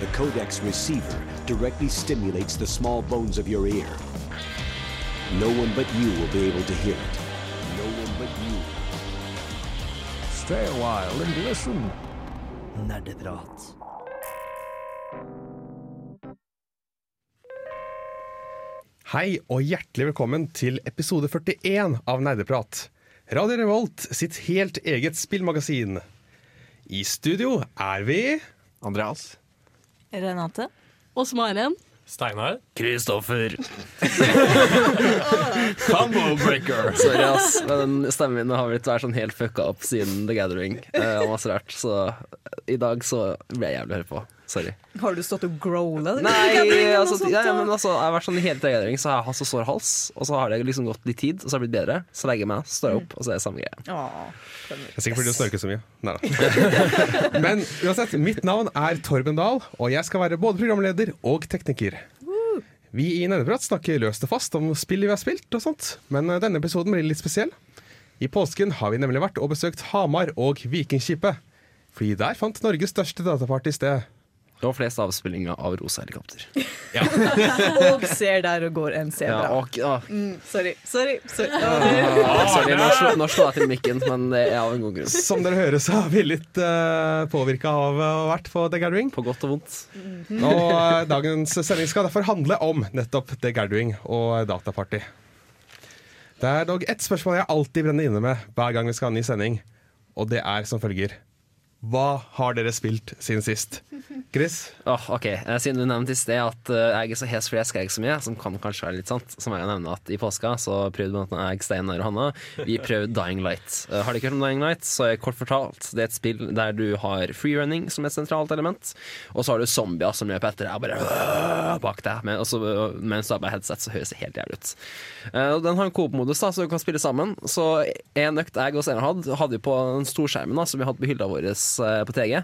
The codex receiver directly stimulates the small bones of your ear. No one but you will be able to hear it. No one but you. Stay a while and listen. Nerdeprat. Hei og hjertelig velkommen til episode 41 av Nerdeprat. Radio Revolt sitt helt eget spillmagasin. I studio er vi Andreas. Renate. Og Maren. Steinar. Kristoffer. Combo breaker. Sorry, ass. Men den stemmen min har blitt vært sånn helt fucka opp siden The Gathering. Uh, masse rart. Så i dag så ble jeg jævlig å høre på. Sorry. Har du stått og growla? Nei, altså, ja, ja, men altså, jeg har vært sånn i hele The så har jeg hatt så sår hals. Og så har det liksom gått litt tid, og så har det blitt bedre. Så legger jeg meg, står jeg opp, og så er det samme greie. Det er sikkert fordi du snorker så mye. Neida. Men uansett, mitt navn er Torben Dahl, og jeg skal være både programleder og tekniker. Vi i Nerdeprat snakker løst og fast om spill vi har spilt og sånt, men eh, denne episoden blir litt spesiell. I påsken har vi nemlig vært og besøkt Hamar og Vikingskipet. Fordi der fant Norges største dataparty sted. Og flest avspillinger av rosa helikopter. Og ser der og går en Ja, og, ja. Mm, sorry, sorry. sorry. ah, sorry, nå slo, jeg til mikken, men det er av en god grunn. Som dere hører, så er vi litt uh, påvirka av å ha vært på The Gathering. På godt og vondt. Og uh, dagens sending skal derfor handle om nettopp The Gathering og dataparty. Det er dog ett spørsmål jeg alltid brenner inne med hver gang vi skal ha en ny sending, og det er som følger. Hva har dere spilt siden sist? Chris? Oh, ok, Eh, Siden du nevnte i sted at eh, jeg er så hes fordi jeg skreik så mye, som kan kanskje være litt sant, så må jeg nevne at i påska så prøvde annet jeg, Steinar og Hanna Vi prøvde Dying Light. Eh, har du ikke hørt om Dying Light, så er kort fortalt det er et spill der du har freerunning som et sentralt element, og så har du zombier som løper etter deg og bare bak deg. Men, også, mens du har på headset, så høres det helt jævlig ut. Eh, den har en coop-modus, da, så du kan spille sammen. Så en økt jeg og Steinar hadde, hadde vi på den storskjermen som vi hadde på hylla vår eh, på TG.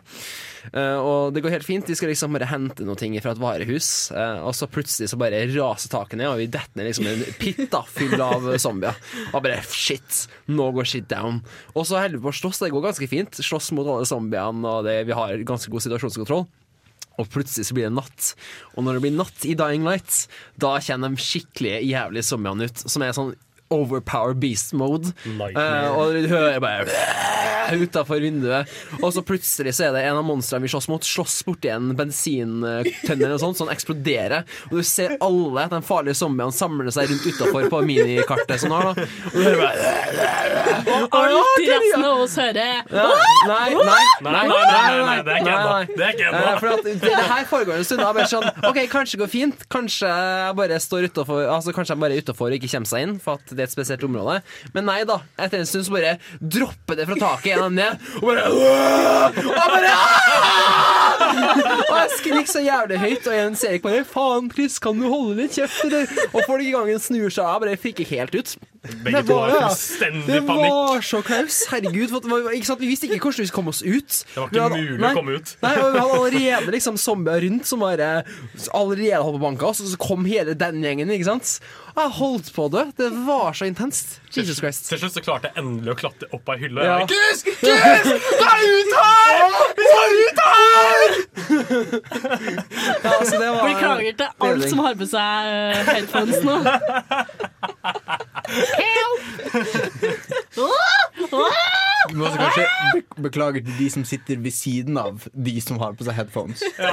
Eh, og det går helt fint. Vi skal liksom bare hente noe ting fra et varehus, eh, og så plutselig så bare raser taket ned, og vi detter ned liksom en pitta full av zombier. Og bare shit, nå går shit down. Og så holder vi på å slåss, det går ganske fint. Slåss mot alle zombiene, og det, vi har ganske god situasjonskontroll. Og plutselig så blir det natt. Og når det blir natt i Dying Light, da kjenner de skikkelig jævlig zombiene ut, som er sånn overpower beast mode. Eh, og du hører bare utafor vinduet. Og så plutselig så er det en av monstrene vi slåss mot, slåss borti en bensintønne eller noe sånt, så den eksploderer. Og du ser alle de farlige zombiene samle seg rundt utafor på minikartet sånn her, da. Og du hører bare Alt resten av oss hører. Nei, nei, nei, Nei, det er ikke ennå. Eh. For at det, det her foregår en stund. Da, Bare sånn, ok, Kanskje det går fint. Kanskje jeg bare står utenfor, altså kanskje jeg bare er utafor og ikke kommer seg inn, for at det er et spesielt område. Men nei da. Etter en stund så bare dropper det fra taket gjennom ned, og bare Og bare! Og jeg skrek så jævlig høyt, og en ser ikke bare 'Faen, Chris, kan du holde litt kjeft?' Eller? Og folk i gangen snur seg av, bare friker helt ut. Begge Det to var- har ja. fullstendig Det panikk. var så klaus. Herregud. Det var? Vi visste ikke hvordan vi skulle komme oss ut. Det var ikke hadde- mulig nei, å komme ut. Nei, Vi hadde allerede liksom zombier rundt som bare allerede holdt på å banke oss, og så kom hele den gjengen. ikke sant? Jeg holdt på å dø. Det var så intenst. Jesus Christ. Til slutt så klarte jeg endelig å klatre opp ei hylle. Ja. Chris! Chris! er ut her! Vi skal ut her! Ja, altså, det var Beklager til alt som har på seg eh, headphones nå. Du må også kanskje be beklage til de som sitter ved siden av de som har på seg headphones. Ja,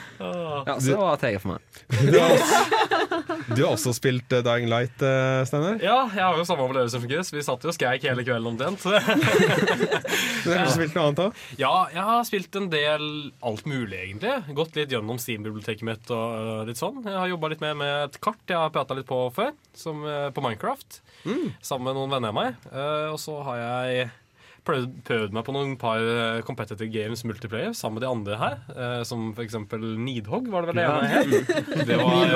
så det var TG for meg. Du har også, du har også spilt uh, Dying Light, uh, Steinar. Ja, jeg har jo samme opplevelse som Chris. Vi satt jo og skreik hele kvelden omtrent. Men har du spilt noe annet òg? Ja, jeg har spilt en del alt mulig, egentlig. Gått litt gjennom Steam-biblioteket mitt og øh, litt sånn. Jeg har jobba litt mer med et kart jeg har prata litt på før, som, uh, på Minecraft. Sammen med noen venner av meg. Eh, og så har jeg prøvd, prøvd meg på noen par eh, competitive games multiplayer sammen med de andre her. eh, som for eksempel Nidhogg, var det vel det ene het? Det var,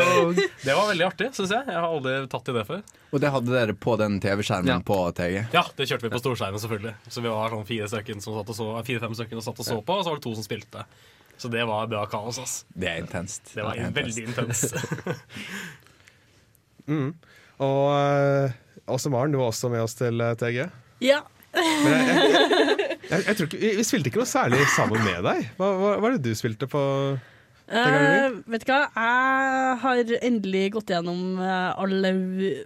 det var veldig artig, syns jeg. Jeg har aldri tatt i det før. Og det hadde dere på den TV-skjermen Ja. på TG. Ja, det kjørte vi på storskjermen, selvfølgelig. Så vi var sånn fire stykker som satt og så, fire-fem stykker som satt og så på, og så var det to som spilte. Så det var bra kaos, ass. Det er intenst. Det var er veldig intenst. Og Åse Maren, du var også med oss til eh, TG. Ja, jeg, jeg, jeg, ikke, vi, spilte ikke noe særlig sammen med deg. Hva, hva, hva er det du spilte på? Uh, vet du hva, jeg har endelig gått gjennom eh, alle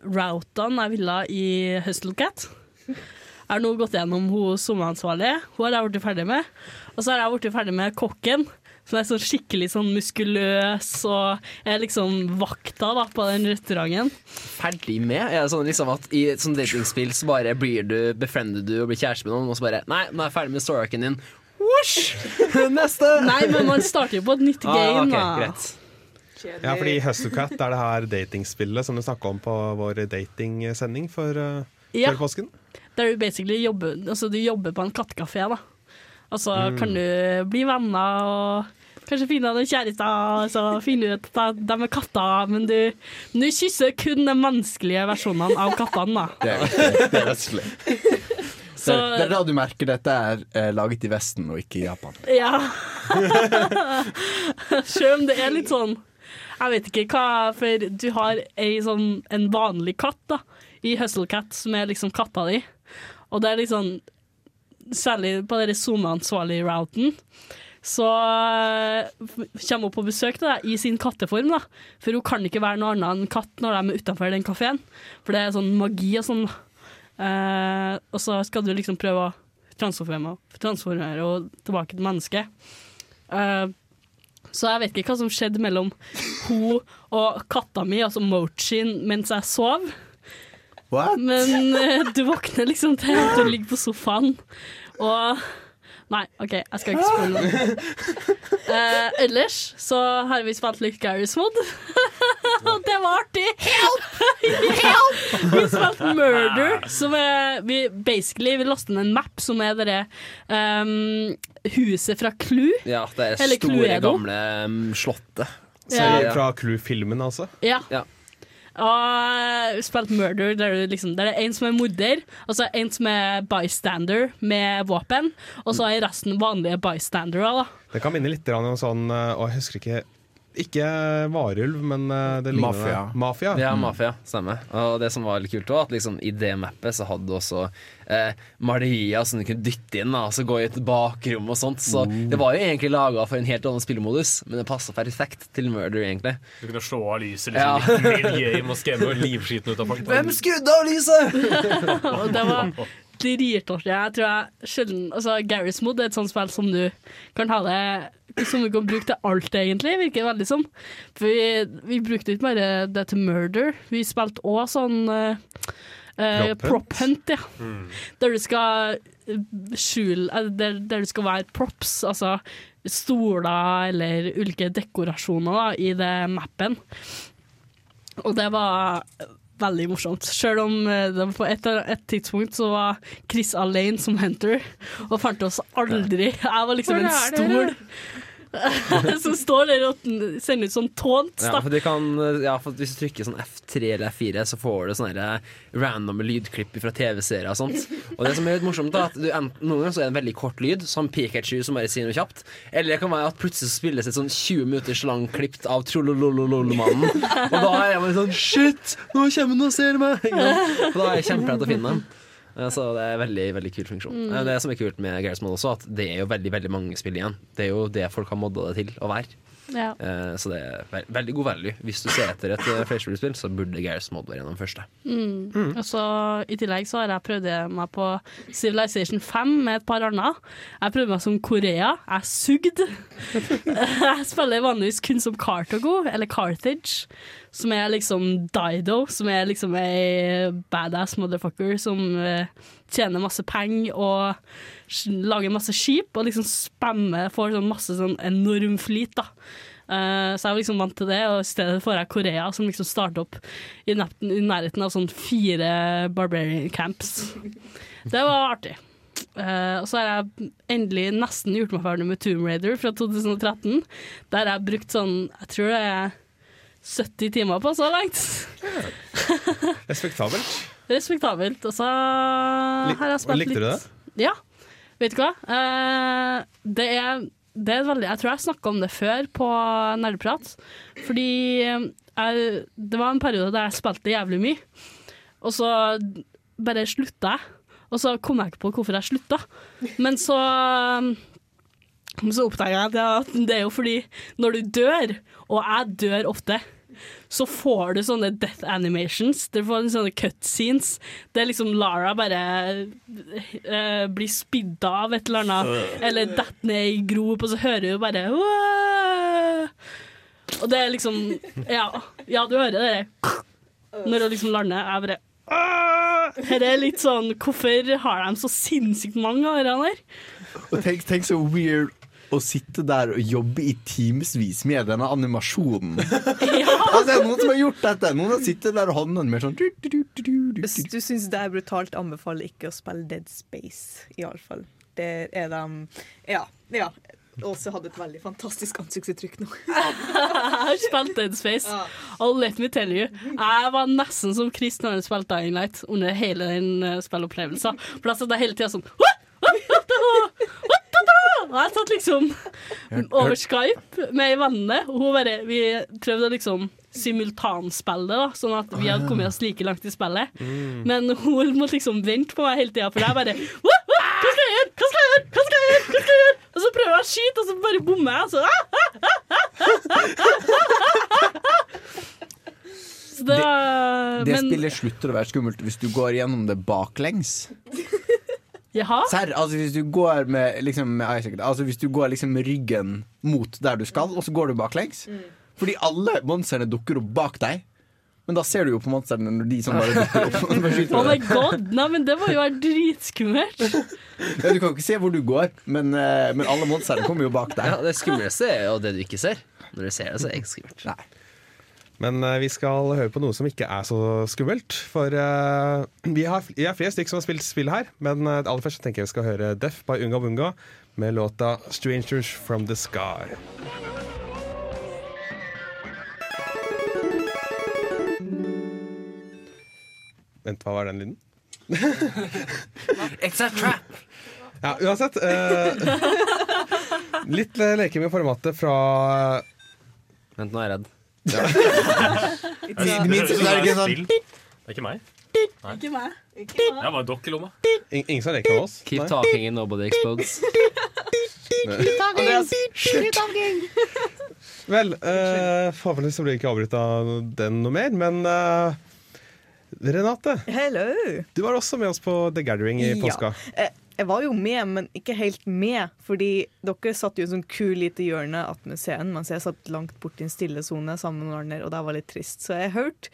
routene jeg ville i Hustlecat. Jeg har nå gått gjennom hun sommeransvarlige. Hun har jeg blitt ferdig med. Og så har jeg blitt ferdig med kokken, som er sånn skikkelig sånn muskuløs og er liksom vakta da, på den restauranten. Ferdig med? Er det sånn liksom at I et sånt datingspill så bare blir du befriender du og blir kjæreste med noen, og så bare Nei, nå er jeg ferdig med story-arken din. Whoosh! Neste! Nei, men man starter jo på et nytt Ah, game, ok, da. greit. Ja, fordi Hustlecat er det her datingspillet som du snakka om på vår datingsending for, uh, Ja. før påsken. Der du basically jobber, altså du jobber på en kattekafé, da. Og så Mm. kan du bli venner og kanskje finne deg kjæreste, og så finne ut at de er katter, men du, du kysser kun de menneskelige versjonene av kattene, da. Det er, det er. Så, Det, er da du merker dette er eh, laget i Vesten og ikke i Japan. ja. Sjøl om det er litt sånn Jeg vet ikke hva, for du har ei sånn, en vanlig katt da, i Hustlecat, som er liksom katta di. Og det er liksom Særlig på den SoMe-ansvarlig-routen. Så eh, kommer hun på besøk til deg i sin katteform, da. For hun kan ikke være noe annet enn katt når de er utenfor den kafeen. For det er sånn magi og sånn. Eh, og så skal du liksom prøve å transformere, transformere henne tilbake til menneske. Eh, så jeg vet ikke hva som skjedde mellom hun og katta mi, altså Mochin, mens jeg sov. What? Men eh, du våkner liksom til at du ligger på sofaen, og Nei, OK, jeg skal ikke spole noe. Uh, ellers så har vi spilt litt Garys Mod. Og det var artig! Help! Help! Vi spilte Murder, som er vi, Basically, vi lastet ned en map som er det um, huset fra Clue. Ja, det er Eller store, Cluedo. gamle um, slottet. Så Ja. Fra Clue-filmen, altså. Ja. Ja. Og spilt Murder, der, du liksom, der det er en som er morder, og så er en som er bystander med våpen, og så er resten vanlige bystandere. Det kan minne litt om sånn eh, Å, jeg husker ikke Ikke varulv, men eh, det ligner Mafia. Mafia. Ja, Mafia. Stemmer. Og det som var litt kult, var at liksom, i det mappet så hadde du også eh, malerier som du kunne dytte inn, da, og så gå i et bakrom og sånt. Så det var jo egentlig laga for en helt annen spillemodus, men det passa perfekt til murder, egentlig. Du kunne slå av lyset Ja. litt litt game og skremme livskiten ut av folk. Hvem skrudde av lyset?! Det var dritartig. Jeg tror jeg sjelden Altså, Garry's Mod er et sånt spill som du kan ha det som du kan bruke til alt, egentlig, virker veldig som. For vi, vi brukte ikke bare det til murder, vi spilte òg sånn Uh, Prop hunt, ja. Der du skal eh, skjule der, der du skal være props, altså stoler eller ulike dekorasjoner da, i det mappen. Og det var veldig morsomt. Selv om eh, det på et, et tidspunkt så var Chris alene som hunter, og fant oss aldri. Jeg var liksom en stol som står der og sender ut sånn tånt. Ja, kan, ja, hvis du trykker sånn F3 eller F4, så får du sånne random lydklipp fra TV-serier og sånt. Og det som er litt morsomt, da, at du, enten, noen ganger så er det en veldig kort lyd, som Pikachu som bare sier noe kjapt. Eller det kan være at plutselig så spilles et sånn 20 minutters lang klipp av Trollololololmannen. Og da er jeg bare sånn Shit, nå kommer han og ser meg! Og da er jeg kjemperedd til å finne dem. Ja, Så det er veldig veldig kul funksjon. Mm. Det som er kult med Gareth Mod også, at det er jo veldig veldig mange spill igjen. Det er jo det folk har modda det til å være. Ja. Eh, Så det er ve veldig god value. Hvis du ser etter et flerspillspill, flerspillerspill, så burde Gareth Mod være gjennom første. Mm. første. Og så I tillegg så har jeg prøvd meg på Civilization 5 med et par andre. Jeg prøvde meg som Korea. Jeg sugde. Jeg spiller vanligvis kun som Cartago, eller Carthage, som er liksom Dido, som er liksom ei badass motherfucker som uh, tjener masse penger og lager masse skip, og liksom spammer, får sånn masse sånn enorm flyt, da. Uh, så jeg var liksom vant til det, og i stedet får jeg Korea, som liksom starter opp i, i nærheten av sånn fire barbarian camps. Det var artig. Uh, og så har jeg endelig nesten gjort meg ferdig med Tomb Raider fra 2013. Der har jeg brukt sånn, jeg tror det er 70 timer på så langt. Respektabelt. Respektabelt. Og så har jeg spilt litt Likte du det? Ja. Vet du hva? Uh, det er det er veldig, jeg tror jeg snakka om det før på Nerdeprat. Fordi eh, jeg, det var en periode der jeg spilte jævlig mye. Og så bare slutta jeg. Og så kom jeg ikke på hvorfor jeg slutta. Men så så oppdaga jeg at det er jo fordi når du dør, og jeg dør ofte, så får du sånne death animations. Du får sånne cutscenes. Det er liksom Lara bare uh, blir spidda av et eller annet, eller detter ned i grop, og så hører du bare Wah! Og det er liksom Ja, ja du hører det når hun liksom lander. Jeg bare Dette er litt sånn Hvorfor har de så sinnssykt mange av disse her? Og tenk, tenk så weird å sitte der og jobbe i timevis med denne animasjonen. ja. Altså, det er noen som har gjort dette. Noen har sittet der og håndene med sånn du, du, du, du, du, Hvis du. du syns det er brutalt, anbefaler ikke å spille Dead Space, iallfall. Det er de Ja. ja. Åse hadde et veldig fantastisk ansiktsuttrykk nå. Jeg har spilt Dead Space, og let me tell you, jeg var nesten som Chris når han spilte Dying Light under hele den uh, spillopplevelsen. For da satt jeg hele tida sånn What? What? What? Hva? Og jeg satt liksom over Skype med ei venninne, og hun bare, vi prøvde å liksom simultanspille da, sånn at vi hadde kommet oss like langt i spillet. Men hun måtte liksom vente på meg hele tida, for jeg bare «Hva? Skal jeg gjøre? Hva skal jeg gjøre? Hva skal jeg gjøre? Hva skal jeg gjøre? Og så prøver jeg å skyte, og så bare bommer jeg. og Så, ah! Så det var Det men- spillet slutter å være skummelt hvis du går gjennom det baklengs. Jaha? Serr, altså hvis du går med, liksom, med Isaac, altså hvis du går liksom med ryggen mot der du skal, og så går du baklengs. Fordi alle monstrene dukker opp bak deg. Men da ser du jo på monstrene når de som bare dukker opp. Oh my god, Nei, men det må jo være dritskummelt. ja, du kan jo ikke se hvor du går, men, eh, men alle monstrene kommer jo bak deg. Ja, det skumleste er jo det du ikke ser. Når du ser det, så er det ikke skummelt. Nei. Men eh, vi skal høre på noe som ikke er så skummelt. For uh, vi, har, vi er flere stykker som har spilt spill her, men eh, aller først tenker jeg vi skal høre Def by Unga Bunga med låta 'Strangers From The Sky'. Vent, hva var den lyden? It's a trap! Ja, uansett. eh, litt leke med formatet fra Vent, nå er jeg redd. De, det minste så er det ikke sånn Det er ikke meg. Ikke meg. Jeg har bare dokk i lomma. in- Ingen som leker med oss? Keep Nei? talking and nobody explodes. Andreas, slutt! Vel, uh, forhåpentligvis så blir det ikke avbrutt av den noe mer, men eh, Renate, Hello! du var også med oss på The Gathering i Ja. påska. Eh, Jeg var jo med, men ikke helt med. Fordi dere satt jo i sånn kul lite hjørne at museet, mens jeg satt langt borti en stille sone sammen med Arner, og det var litt trist. Så jeg hørte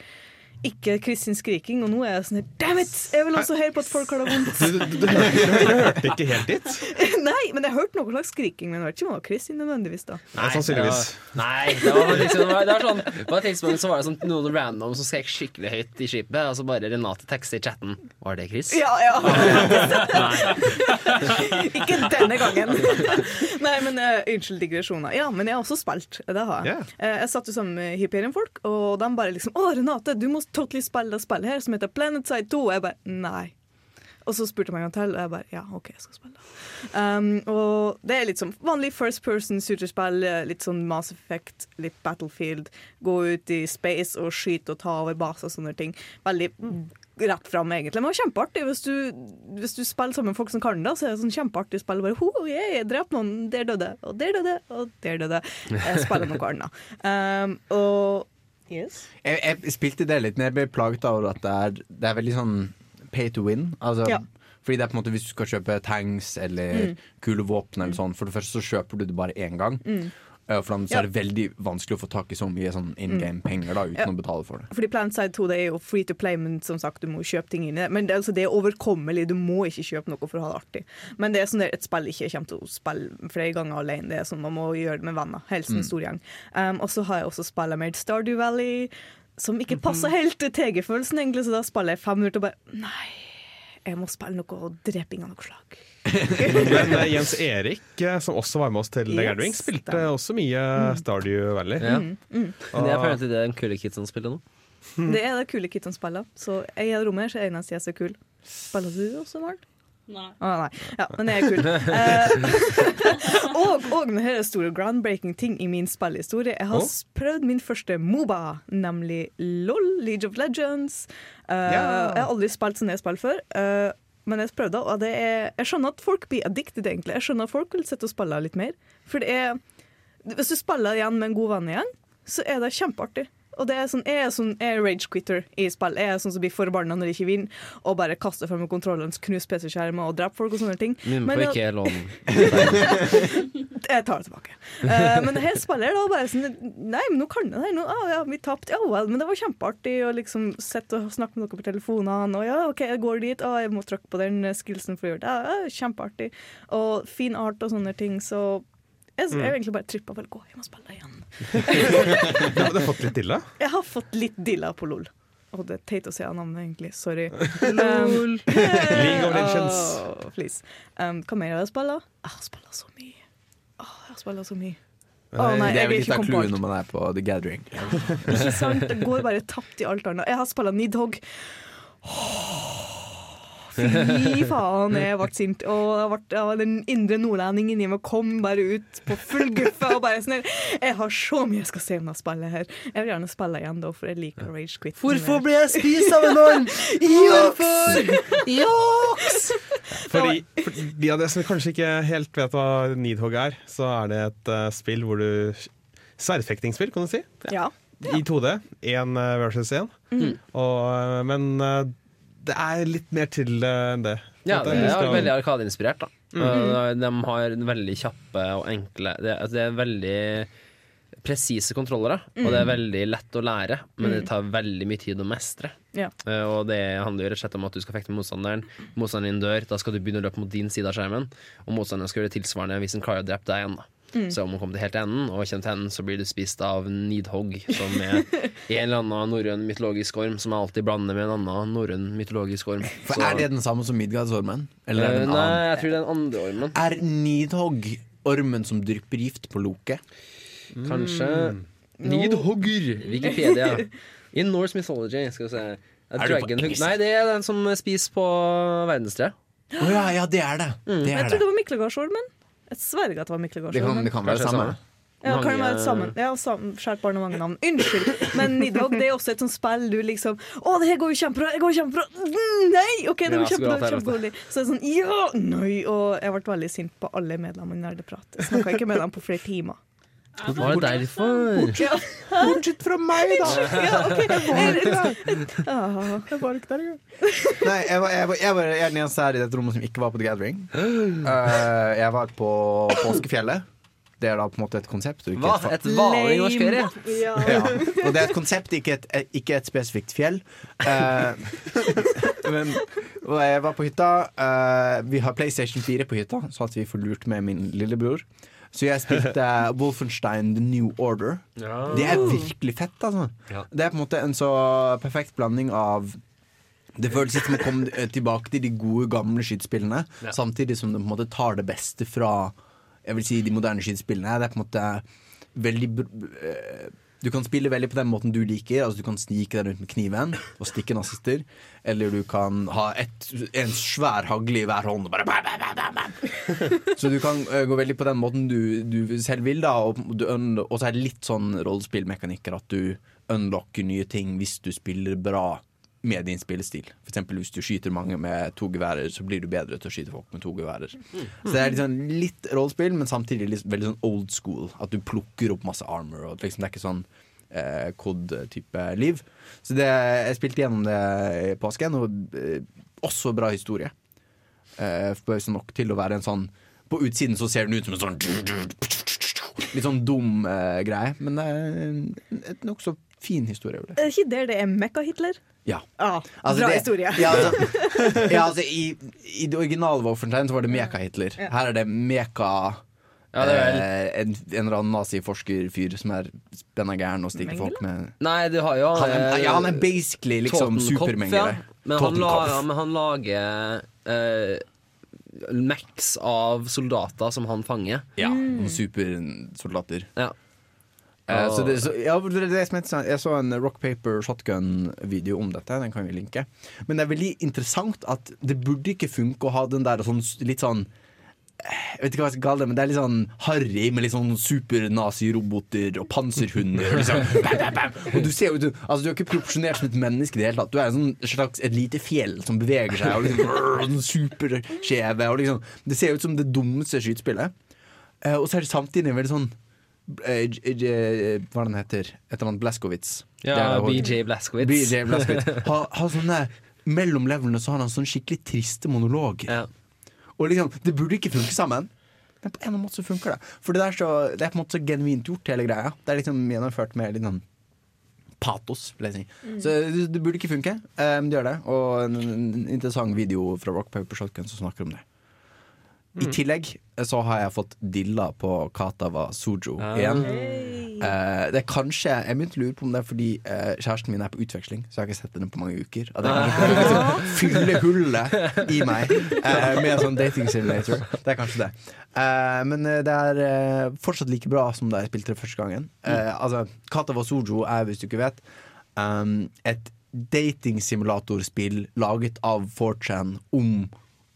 ikke Kristin skriking, og nå er jeg sånn her Damn it! Jeg vil også høre på at folk har det vondt. Du, du, du, du hørte ikke helt dit? Nei, men jeg hørte noe slags skriking, men jeg vet ikke om det var Kristin nødvendigvis, da. Nei, sannsynligvis. Nei, det var liksom det var, det var sånn På et tidspunkt så var det sånn noen random som skrek skikkelig høyt i skipet, og så bare Renate tekster i chatten. Var det Chris? Ja, ja. ikke denne gangen. Nei, men uh, Unnskyld digresjoner. Ja, men jeg har også spilt. Det har jeg. Yeah. Uh, jeg satt jo sammen med Hyperion-folk, og de bare liksom 'Å, Renate, du må totally spille det spillet her som heter Planet Side 2.' Og jeg bare 'nei'. Og så spurte jeg meg en gang til, og jeg bare 'ja, OK, jeg skal spille'. Um, og det er litt sånn vanlig first person shooterspill. eh, Litt sånn Mass Effect, litt Battlefield. Gå ut i space og skyte og ta over baser og sånne ting. Veldig rett fram, egentlig. Men kjempeartig. Hvis du, hvis du spiller sammen med folk som kan det, så er det sånn kjempeartig spill. Bare, ho, yeah, jeg drep noen, der døde, og der døde, og der døde. Jeg spiller noe annet. Um, og Yes. Jeg, jeg spilte det litt, men jeg ble plaget av at det er, det er veldig sånn pay to win. Altså, Ja. Fordi det er på en måte Hvis du skal kjøpe tanks eller kule våpen, eller sånn, for det første så kjøper du det bare én gang. Uh, For da så er det veldig vanskelig å få tak i så mye sånn in game-penger da uten Ja. å betale for det. Fordi Planetside 2 det er jo free to play, men som sagt, du må kjøpe ting inni det. Men det, er altså, det er overkommelig, du må ikke kjøpe noe for å ha det artig. Men det er sånn der, et spill ikke kommer til å spille flere ganger alene. Det er sånn Man må gjøre det med venner. Helst en stor gjeng. Um, og så har jeg også spillet med Stardew Valley, som ikke passer helt til TG-følelsen, egentlig, så da spiller jeg fem minutter og bare Nei, jeg må spille noe dreping av noe slag. Men eh, Jens Erik, eh, som også var med oss til The Yes, Gathering, spilte også mye Stardew Valley. Ja. Men jeg føler at det er en kule kidsen spiller nå. Det er det kule kitten spiller. Så jeg er det rommet så er eneste jeg er så kul. Spiller du også, Maren? Nei. Ah, nei. Ja, men det er kult. Eh, og, og med denne store groundbreaking ting i min spillhistorie. Jeg har oh. prøvd min første Moba, nemlig LOL, League of Legends. Eh, Ja. Jeg har aldri spilt sånne spill før. eh, men jeg prøvde, og det er, jeg skjønner at folk blir addicted, egentlig. Jeg skjønner at folk vil sitte og spille litt mer. For det er Hvis du spiller igjen med en god venn igjen, så er det kjempeartig. Og det er sånn, jeg er sånn jeg er rage quitter i spill. Jeg er sånn som blir forbanna når de ikke vinner, og bare kaster frem kontrolleren, knuser PC-skjermer og dreper folk og sånne ting. Min Men jeg- ikke lån. jeg tar det tilbake. Uh, men her spiller jeg da bare sånn Nei, men nå kan jeg det. her. Nå, ah, ja, vi tapte. Ja vel. Men det var kjempeartig å liksom sitte og snakke med noen på telefonene. Og ja, OK, jeg går dit. Å, jeg må trykke på den eh, skillsen for å gjøre det. Ja, ja, kjempeartig. Og fin art og sånne ting. Så jeg, jeg har egentlig bare trippa vel gå. Jeg må spille igjen. Du har fått litt dilla? Jeg har fått litt dilla på LOL. Og det er teit å si av navnet, egentlig. Sorry. LOL. League of Legends. Oh, please. Um, hva mer har jeg spilla? Jeg har spilla så mye. Oh, jeg har spilla så mye. Oh, nei, det er vel litt av clouet når man er på The Gathering. Ikke sant? Det går bare tapt i alt annet. Jeg har spilla Nidhogg. Fy faen, jeg ble sint. Og ble, ja, den indre nordlendingen i meg kom bare ut på full guffe. Og bare sånn Jeg har så mye jeg skal se om det spillet her. Jeg vil gjerne spille igjen, da, for jeg liker Rage Quit. Hvorfor blir jeg spist av en orm? Hvorfor? Joks! Fordi, for de av dere som kanskje ikke helt vet hva Needhog er, så er det et uh, spill hvor du Sverdfektingsspill, kan du si. Ja. I 2D. Én versus én. Og, eh, Men eh, det er litt mer til eh, enn det. Ja, det er veldig arkadeinspirert. da. -hmm. De har veldig kjappe og enkle Det, altså, det er veldig presise kontrollere, og det er veldig lett å lære, men det tar veldig mye tid å mestre. Ja. Uh, og det handler jo rett og slett om at du skal fekte med motstanderen. Motstanderen din dør, da skal du begynne å løpe mot din side av skjermen, og motstanderen skal gjøre det tilsvarende hvis en klarer å drepe deg igjen. da Så om man kommer til helt enden, og kommer til enden, så blir du spist av Nidhogg, som er en eller annen norrøn mytologisk orm, som jeg alltid blander med en annen norrøn mytologisk orm. For Så- Er det den samme som Midgardsormen? Eller er det Eh, en Nei, annen? jeg tror det er den andre ormen. Er Nidhogg ormen som drypper gift på Loke? Kanskje Mm. Nidhogger. Wikipedia. In Norse mythology, skal vi se. Er Er du på? Nei, det er den som spiser på verdenstreet. Å ja, ja, det er det. Det Jeg er trodde det. det var Miklegardsormen. Jeg sverger at det var Det kan, det kan være det samme. Ja, kan være sammen? Ja, sammen. Skjært barn og mange navn. Unnskyld, men Nidhogg det er også et sånt spill du liksom Å, det her går jo kjempebra! Det går kjempebra! Mm, Nei! OK, det går kjempebra. kjempedårlig. Så det er sånn Ja! Nei! Og jeg ble veldig sint på alle medlemmene i Nerdeprat. Jeg snakka ikke med dem på flere timer. Var det derfor? Ja, Bortsett fra meg, da! ja OK. Jeg, ah, var ikke der engang. Nei, jeg var, jeg, var, jeg var er den eneste her i dette rommet som ikke var på The Gathering. Uh, jeg var på Påskefjellet. Det er da på en måte et konsept. Ikke Hva? et vanlig norsk ferie? Ja. ja. Og det er et konsept, ikke et, ikke et spesifikt fjell. Uh, men, og jeg var på hytta. Uh, vi har PlayStation 4 på hytta, så at vi får lurt med min lillebror. Så jeg spilte Wolfenstein The New Order. Det er virkelig fett, altså. Ja. Det er på en måte en så perfekt blanding av det føles litt som å komme eh, tilbake til de gode, gamle skytespillene, samtidig som det på en måte tar det beste fra jeg vil si, de moderne skytespillene. Det er på en måte veldig eh, Du kan spille veldig på den måten du liker. Altså Du kan snike deg rundt med kniven og stikke nazister. Eller du kan ha et, en svær hagle i hver hånd bare bam, bam, bam. Så du kan uh, gå veldig på den måten du, du selv vil, da. Og, du og så er det litt sånn rollespillmekanikker at du unlocker nye ting hvis du spiller bra med din. For eksempel hvis du skyter mange med to geværer, så blir du bedre til å skyte folk med to geværer. Så det er sånn, litt rollespill, men samtidig liksom, veldig sånn old school. At du plukker opp masse armor. Og liksom, det er ikke sånn eh, COD-type liv. Så det, jeg spilte gjennom det i påsken, og eh, også bra historie. Eh, Forbauset nok til å være en sånn På utsiden så ser den ut som en sånn Litt sånn dum eh, greie, men det er et nokså fin historie. Er ikke der det er Mekka-Hitler? Ja. Ah, Altså, bra det- historie. Ja, altså, ja, altså i, I det originale Wolfenstein så var det Meka-Hitler. Her er det Meka Ja, det er eh, en, en eller annen naziforskerfyr som er spenna gæren og stikker folk med Nei, du har jo han er, eh, ja, han er basically liksom ja. Men, han la, Totenkopf. ja, men han lager eh, Max av soldater som han fanger. Ja, mm. supersoldater. Ja. Eh, så det, så, ja, det er heter, jeg så en Rock Paper Shotgun-video om dette. Den kan vi linke. Men det er veldig interessant at det burde ikke funke å ha den der sånn, litt sånn jeg vet ikke hva jeg skal kalle det, men det er litt sånn harry med litt sånn super-nazi-roboter og panserhunder. Liksom, bam, bam, bam. og du ser jo ut altså, Du er ikke proporsjonert som et menneske i det hele tatt. Du er sånn slags et lite fjell som beveger seg, og liksom sånn superskjeve. Liksom, det ser ut som det dummeste skytespillet. Eh, og så er det samtidig veldig sånn eh, Hva er det den heter? Et eller annet Blaskowitz. Ja, BJ Blazkowicz. BJ Blaskowitz. Ha, ha sånne Mellom levelene så har han sånn skikkelig triste monologer. Ja. Og liksom, det burde ikke funke sammen. Men på en eller annen måte så funker det. For det, så, det er på en måte så genuint gjort, hele greia. Det er liksom gjennomført med litt sånn patos, Si. Mm. Så det, det burde ikke funke, eh, men det gjør det. Og en, en interessant video fra Rock Paper Shotgun som snakker om det. I tillegg så har jeg fått dilla på Katawa Sujo Ah. igjen. Uh, det er kanskje Jeg begynte å lure på om det er fordi uh, kjæresten min er på utveksling, så jeg har ikke sett henne på mange uker. At jeg kan liksom fylle hullet i meg uh, med en sånn dating simulator. Det er kanskje det. Eh, men eh, det er eh, fortsatt like bra som da jeg spilte det første gangen. Eh, altså, Katawa Sujo er, hvis du ikke vet, um, et datingsimulatorspill laget av 4chan om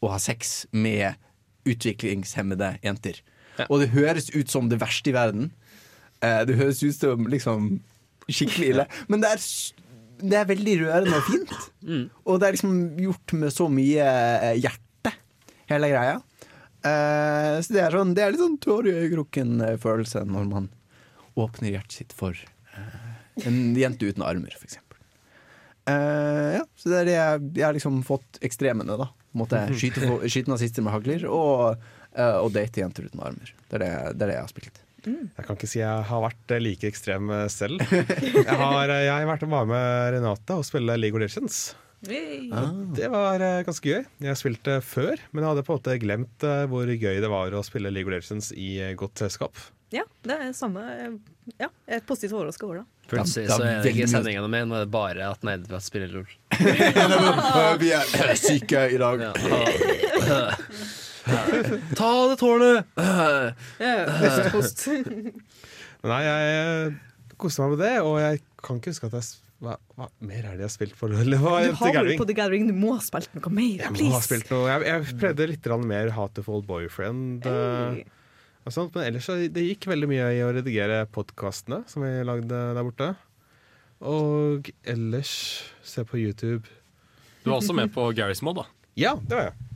å ha sex med utviklingshemmede jenter. Og det høres ut som det verste i verden. Eh, det høres ut som liksom skikkelig ille. Men det er, det er veldig rørende og fint. Og det er liksom gjort med så mye eh, hjerte, hele greia. Eh, så det er, sånn, det er litt sånn tårer i øyekroken-følelse når man åpner hjertet sitt for en jente uten armer, eksempel. Eh, ja, så det er det jeg, jeg har liksom fått ekstremene, da. Måtte skyte, skyte nazister med hagler og, eh, og date jenter uten armer. Det er det, det er det jeg har spilt. Jeg kan ikke si jeg har vært eh, like ekstrem eh, selv. Jeg har, jeg har vært med Renate og spille League of Legends. Det var eh, ganske gøy. Jeg spilte før, men jeg hadde på en måte glemt eh, hvor gøy det var å spille League of Legends i eh, godt selskap. Ja, det er samme Ja, jeg er positivt overraska over det. Plutselig så er det ikke sendingene mine, nå er det bare at Nerdeprat spiller LOL. Vi er syke i dag. Ta det tårnet! Nei, jeg koste meg med det, og jeg kan ikke huske at jeg s- hva, hva mer er det jeg har spilt på Eller, hva, Du har vært på The Gathering, du må ha spilt noe mer, Jeg må ha spilt noe. Jeg, jeg prøvde litt mer Hateful Boyfriend. eh, Hey. og sånt, men ellers så det gikk veldig mye i å redigere podkastene som vi lagde der borte. Og ellers se på YouTube. Du var også med på Garys Mod, da. Ja, det var jeg.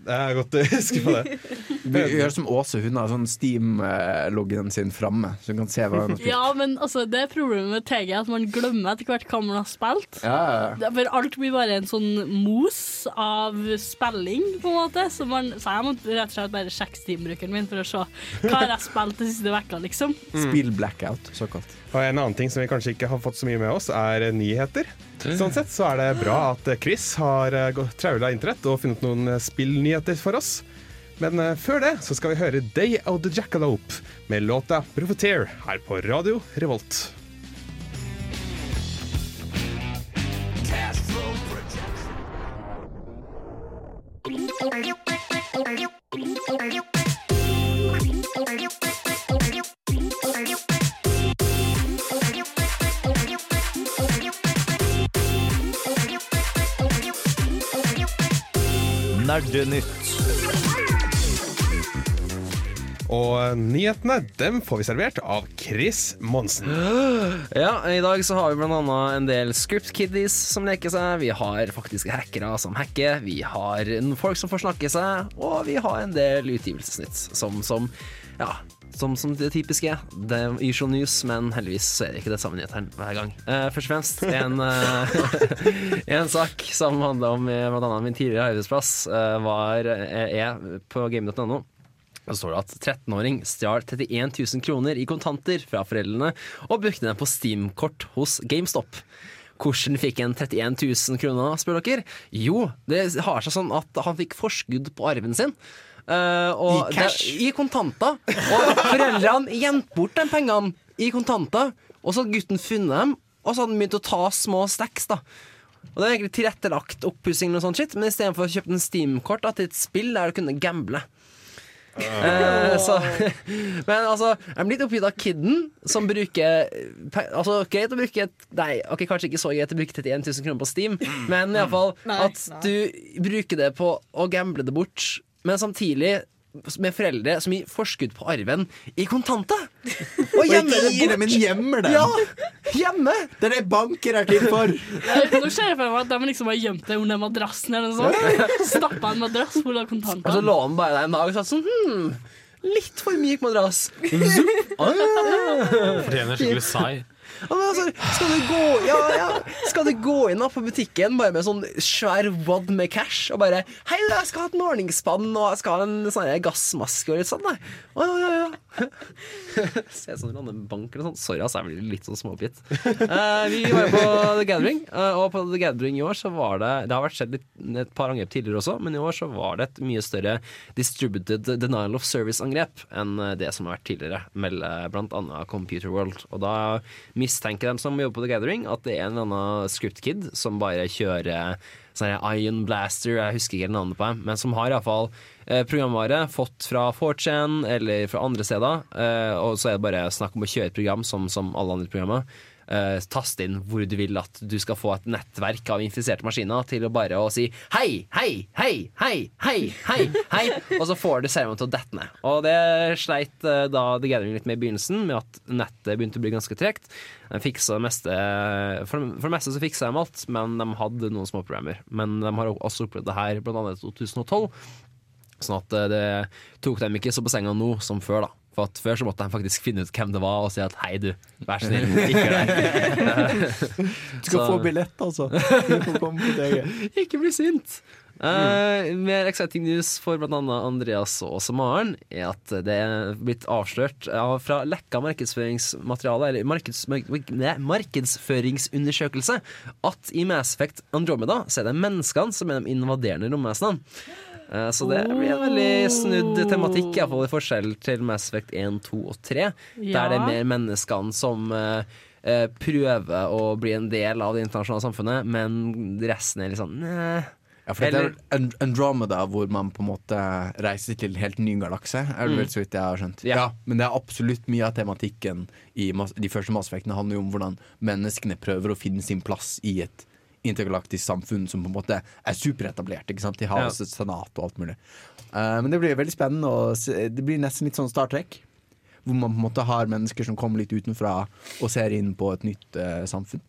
Det er godt å huske på det. Vi gjør som Åse, hun har sånn Steam-loggen sin framme, så hun kan se hva hun har spilt. Ja, men altså, det er problemet med TG, at man glemmer etter hvert hva man har spilt. Ja, For alt blir bare en sånn mos av spilling, på en måte. Så, man, så jeg måtte rett og slett bare sjekke Steam-brukeren min for å se hva jeg har spilt de siste vekka, liksom. Spill blackout, såkalt. Og en annen ting som vi kanskje ikke har fått så mye med oss, er nyheter. Sånn sett så er det bra at Chris har traula internett og funnet noen eh, spillnyheter for oss. Men eh, før det så skal vi høre Day of the Jackalope med låta 'Profiteer' her på Radio Revolt. Nerdenytt. Og eh, nyhetene dem får vi servert av Chris Monsen. Ja, I dag så har vi annet en del script kiddies som leker seg. Vi har faktiske hackere som hacker. Vi har folk som får snakke seg. Og vi har en del utgivelsesnytt som, som ja, som, som det typiske. Det er usual news, men heldigvis så er det ikke det samme nyhetene hver gang. Uh, først og fremst en, uh, en sak som handler om bl.a. blant annet min tidligere arbeidsplass, eh, var, eh, er på game.no. Så står det at 13-åring stjal 31 000 kroner i kontanter fra foreldrene og brukte dem på Steam-kort hos GameStop. Hvordan fikk en 31 000 kroner, spør dere? Jo, det har seg sånn at han fikk forskudd på arven sin. Og I cash? Det, I kontanter. Og foreldrene gjemte bort de pengene i kontanter. Og så hadde gutten funnet dem, og så hadde han begynt å ta små stacks. da og Det er egentlig tilrettelagt oppussing, shit, men istedenfor å kjøpe en Steam-kort til et spill der du kunne gamble. Eh, så, men altså, jeg blir litt oppgitt av kidden som bruker Altså, greit å bruke et- Nei, okay, kanskje ikke så greit å bruke 31 000 kroner på Steam, men iallfall Nei, at du bruker det på å gamble det bort, men samtidig med foreldre som gir forskudd på arven i kontanter. Og gjemmer det bort. men gjemmer det. Ja, hjemme. Det er det banker er til for. Nå ser jeg for meg at de liksom har gjemt det under madrassen eller noe sånt. Stappa en madrass full av Og så lå han bare der en dag og sa sånn hm, Litt for myk madrass. Ah. Fortjener skikkelig sai. Altså, skal, du gå, ja, ja. skal du gå inn da på butikken bare med sånn svær wad med cash og bare 'Hei, jeg skal ha et morgenspann og jeg skal ha en sånn gassmaske og litt sånn.' Nei. Å, ja, ja, ja. Se sånn en bank eller sånn. Sorry, altså, jeg blir litt sånn småbitt. Uh, vi var jo på The Gathering, uh, og på The Gathering i år så var det Det har vært skjedd litt, et par angrep tidligere også, men i år så var det et mye større distributed denial of service-angrep enn eh, det som har vært tidligere, blant annet Computer World. Og da mistenker de som jobber på The Gathering, at det er en eller annen script-kid som bare kjører sånn Ion Blaster, jeg husker ikke navnet på dem, men som har iallfall eh, programvare fått fra 4chan eller fra andre steder. Eh, og så er det bare snakk om å kjøre et program som, som alle andre programmer. Eh, taste inn hvor du vil at du skal få et nettverk av infiserte maskiner til å bare å si hei, hei, hei, hei, hei, hei, hei, og så får du serveren til å dette ned. Og det sleit eh, da The Gathering litt med i begynnelsen, med at nettet begynte å bli ganske tregt. Meste For, det meste så fiksa de alt, men de hadde noen små problemer. Men de har også opplevd det her blant annet i 2012. Sånn at eh, det tok dem ikke så på senga nå som før, da. At Før så måtte de faktisk finne ut hvem det var og si at hei, du, vær snill, ikke gjør. Du skal Så- få billett, altså. Du får komme på DG. Ikke bli sint! Uh, mer exciting news for bl.a. Andreas og også Maren er at det er blitt avslørt ja, fra lekka markedsføringsmateriale, eller markeds, mark, nei, markedsføringsundersøkelse, at i Mass Effect Andromeda så er det menneskene som er de invaderende romvesenene. Eh, Så det blir en veldig snudd tematikk, iallfall i forskjell til Mass Effect 1, 2 og 3. Ja. Der det er mer menneskene som eh, eh, prøver å bli en del av det internasjonale samfunnet, men resten er litt sånn Nei. Ja, for det Eller- er And- Andromeda hvor man på en måte reiser til en helt ny galakse. Er det vel så vidt jeg har skjønt. Ja. Men det er absolutt mye av tematikken i de første Mass Effectene handler jo om hvordan menneskene prøver å finne sin plass i et intergalaktisk samfunn som på en måte er superetablert. Ikke sant? De har også et senat og alt mulig. Uh, men det blir veldig spennende. Og det blir nesten litt sånn Star Trek. Hvor man på en måte har mennesker som kommer litt utenfra og ser inn på et nytt uh, samfunn.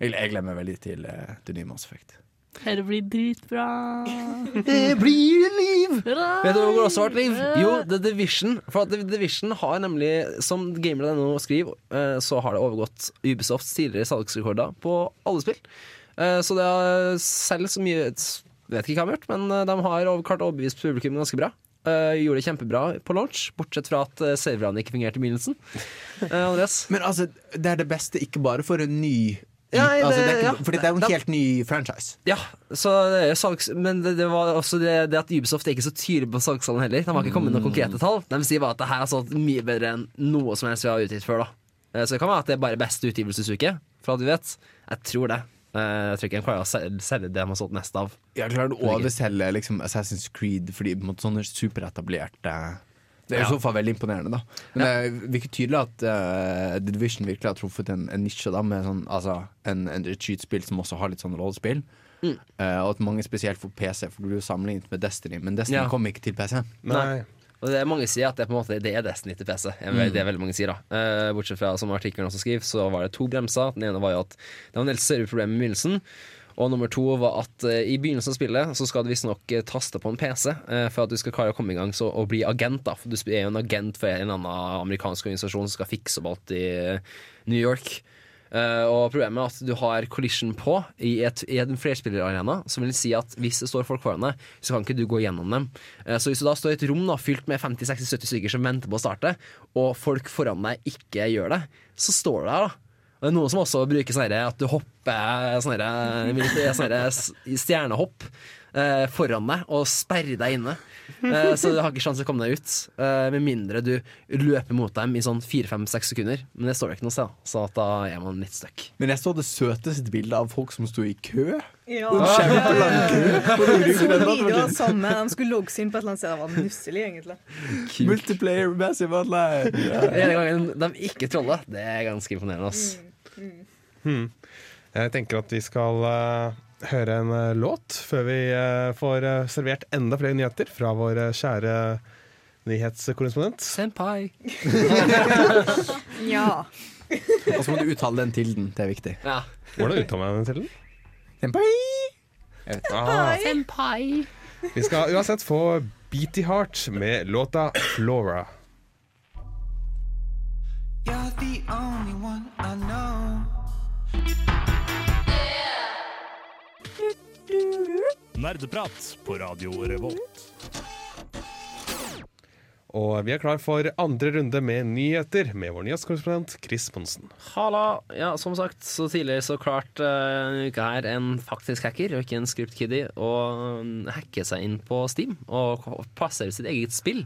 Jeg, jeg glemmer veldig til, uh, til ny Mass Effect. Dette blir dritbra. Det blir liv! Vet du hvor det også har vært liv? Jo, The Division. For at The Division har nemlig, som gamer.no skriver, eh, så har det overgått Ubisofts tidligere salgsrekorder på alle spill. Eh, Så det har selv så mye Vet ikke hva de har gjort, men eh, de har klart å overbevist publikum ganske bra. Uh, Gjorde det kjempebra på launch, bortsett fra at uh, serverne ikke fungerte i begynnelsen. Uh, Men altså, det er det beste ikke bare for en ny Ja, det- altså, det er ikke, ja. Fordi det er jo en helt ny franchise. Ja, så det er salgs... Men det, det var også det, det at Ubisoft er ikke så tydelig på salgstallene heller. De har ikke kommet med noen konkrete tall. De sier bare at det her er solgt mye bedre enn noe som helst vi har utgitt før. da Så det kan være at det er bare beste utgivelsesuke, for alt vi vet. Jeg tror det. Eh, Jeg tror ikke han klarer å selge det han har solgt mest av. Jeg klarer å overselge liksom, Assassin's Creed fordi på en måte, sånne superetablerte Det er i Ja. så fall veldig imponerende, da. Men det virker tydelig at uh, The Division virkelig har truffet en, en nisje, da, med sånn, altså, en, en, et skytespill som også har litt sånn rollespill. Mm. Uh, og at mange spesielt får PC, for det blir jo sammenlignet med Destiny. Men Destiny Ja. kom ikke til PC. Nei. Og det er mange sier at det, på en måte, det er Destiny til PC. Det er veldig mange sier da Eh, Bortsett fra, som artikkelen også skriver, så var det to bremser. Den ene var jo at det var en del serverproblemer i begynnelsen. Og nummer to var at eh, i begynnelsen av spillet så skal du visstnok uh, taste på en PC eh, for at du skal klare å komme i gang så, og bli agent. da For du er jo en agent for en eller annen amerikansk organisasjon som skal fikse opp alt i eh, New York. Eh, og problemet er at du har collision på i, et, i en flerspillerarena, som vil si at hvis det står folk foran deg, så kan ikke du gå gjennom dem. Uh, så hvis du da står i et rom da, fylt med 50-60-70 stykker som venter på å starte, og folk foran deg ikke gjør det, så står du der, da. Og det er noen som også bruker sånn at du hopper sånn herre- sånn stjernehopp eh, foran deg og sperre deg inne. Eh, så du har ikke sjanse til å komme deg ut, eh, med mindre du løper mot dem i sånn 4-5-6 sekunder. Men det står det ikke noe sted, så at da er man litt stuck. Men jeg så det søteste bildet av folk som sto i kø. Ja. En kjempelang kø. Jeg så videoer samme. De skulle logges inn på et eller annet sted. Det var nusselig, egentlig. Multiplayer massive online. Ja. Den ene gangen de ikke troller, det er ganske imponerende. ass. Jeg tenker at vi skal eh, høre en eh, låt før vi eh, får eh, servert enda flere nyheter fra vår kjære nyhetskorrespondent. Senpai. Ja. Og så må du uttale den til den. Det er viktig. Ja. Hvordan uttaler man den til den? Senpai! Ah, Senpai. vi skal uansett få Beaty Heart med låta 'Flora'. Nerdeprat på Radio Revolt. Og vi er klar for andre runde med nyheter med vår nyhetskorrespondent Chris Monsen. Halla. Ja, som sagt, så tidligere så klarte uh, denne uka her en faktisk hacker, og ikke en script kiddie, å mm, hacke seg inn på Steam og plassere sitt eget spill.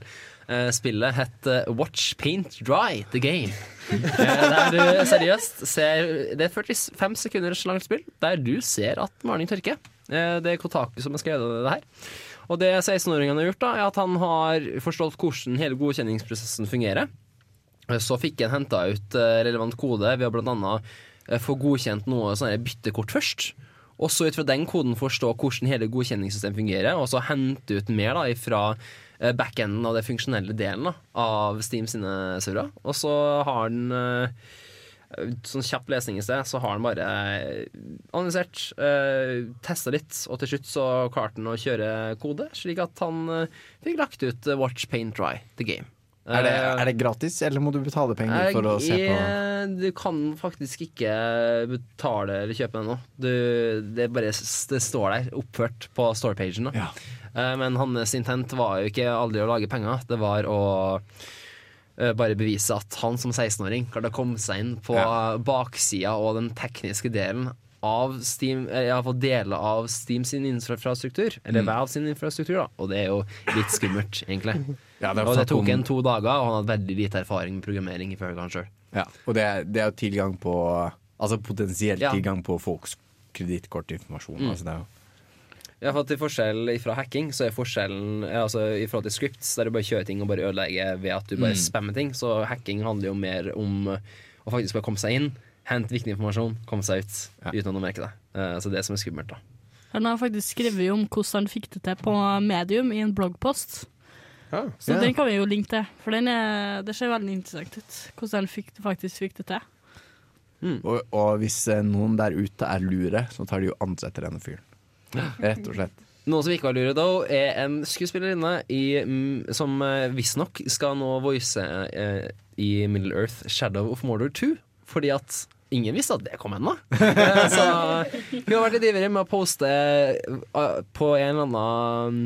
Eh, spillet het eh, Watch Paint Dry The Game. Eh, der du seriøst ser Det er 45 sekunder langt spill der du ser at maling tørker. Eh, det er Kotaku som har skrevet det her. Og det 16-åringen har gjort, da er at han har forstått hvordan hele godkjenningsprosessen fungerer. Så fikk han henta ut eh, relevant kode ved å bl.a. få godkjent noe sånn her byttekort først. Og så ut fra den koden forstå hvordan hele godkjenningssystemet fungerer, og så hente ut mer da fra eh, backenden av det funksjonelle delen da, av Steam sine servere. Og så har eh, Sånn kjapp lesning i sted, så har han bare eh, analysert, eh, testa litt, og til slutt så klarte han å kjøre kode, slik at han eh, fikk lagt ut eh, Watch Paint Dry the game. Er det, Eh, er det gratis, eller må du betale penger for å se på Du kan faktisk ikke betale eller kjøpe den nå. Du, det, bare, det står der, oppført på storepagen. Ja. Eh, Men hans intent var jo ikke aldri å lage penger, det var å eh, bare bevise at han som 16-åring klarte å komme seg inn på baksida og den tekniske delen av Steam, eller iallfall deler av Steam sin infrastruktur, eller Mm. Valve sin infrastruktur, da. Og det er jo litt skummelt, egentlig. Ja, det og det tok en to dager, og han hadde veldig lite erfaring med programmering, ifølge han selv. Ja, og det, er- det er tilgang på Altså potensielt Ja. tilgang på folks kredittkortinformasjon. Mm. Altså det er jo Ja, for til forskjell fra hacking, så er forskjellen altså, i forhold til scripts, der du bare kjører ting og bare ødelegger ved at du bare Mm. spammer ting, så hacking handler jo mer om eh, å faktisk bare komme seg inn, hente viktig informasjon, komme seg ut Ja. uten at noen merker det. Uh, Så det er som er skummelt, da. Han har faktisk skrevet om hvordan han fikk det til på Medium i en bloggpost. Ja. Så Ja. den kan vi jo linke til, for den er, det ser veldig interessant ut. Hvordan han fikk, faktisk fikk det til. og, og hvis eh, noen der ute er lure, så tar de jo ansetter denne fyren. Rett og slett. Noe som ikke var lure, though, er en skuespillerinne i, mm, som uh, visstnok skal nå voice eh, i Middle Earth Shadow of Mordor 2. Fordi at ingen visste at det kom ennå. Eh, så hun har vært litt ivrig med å poste eh, på en eller annen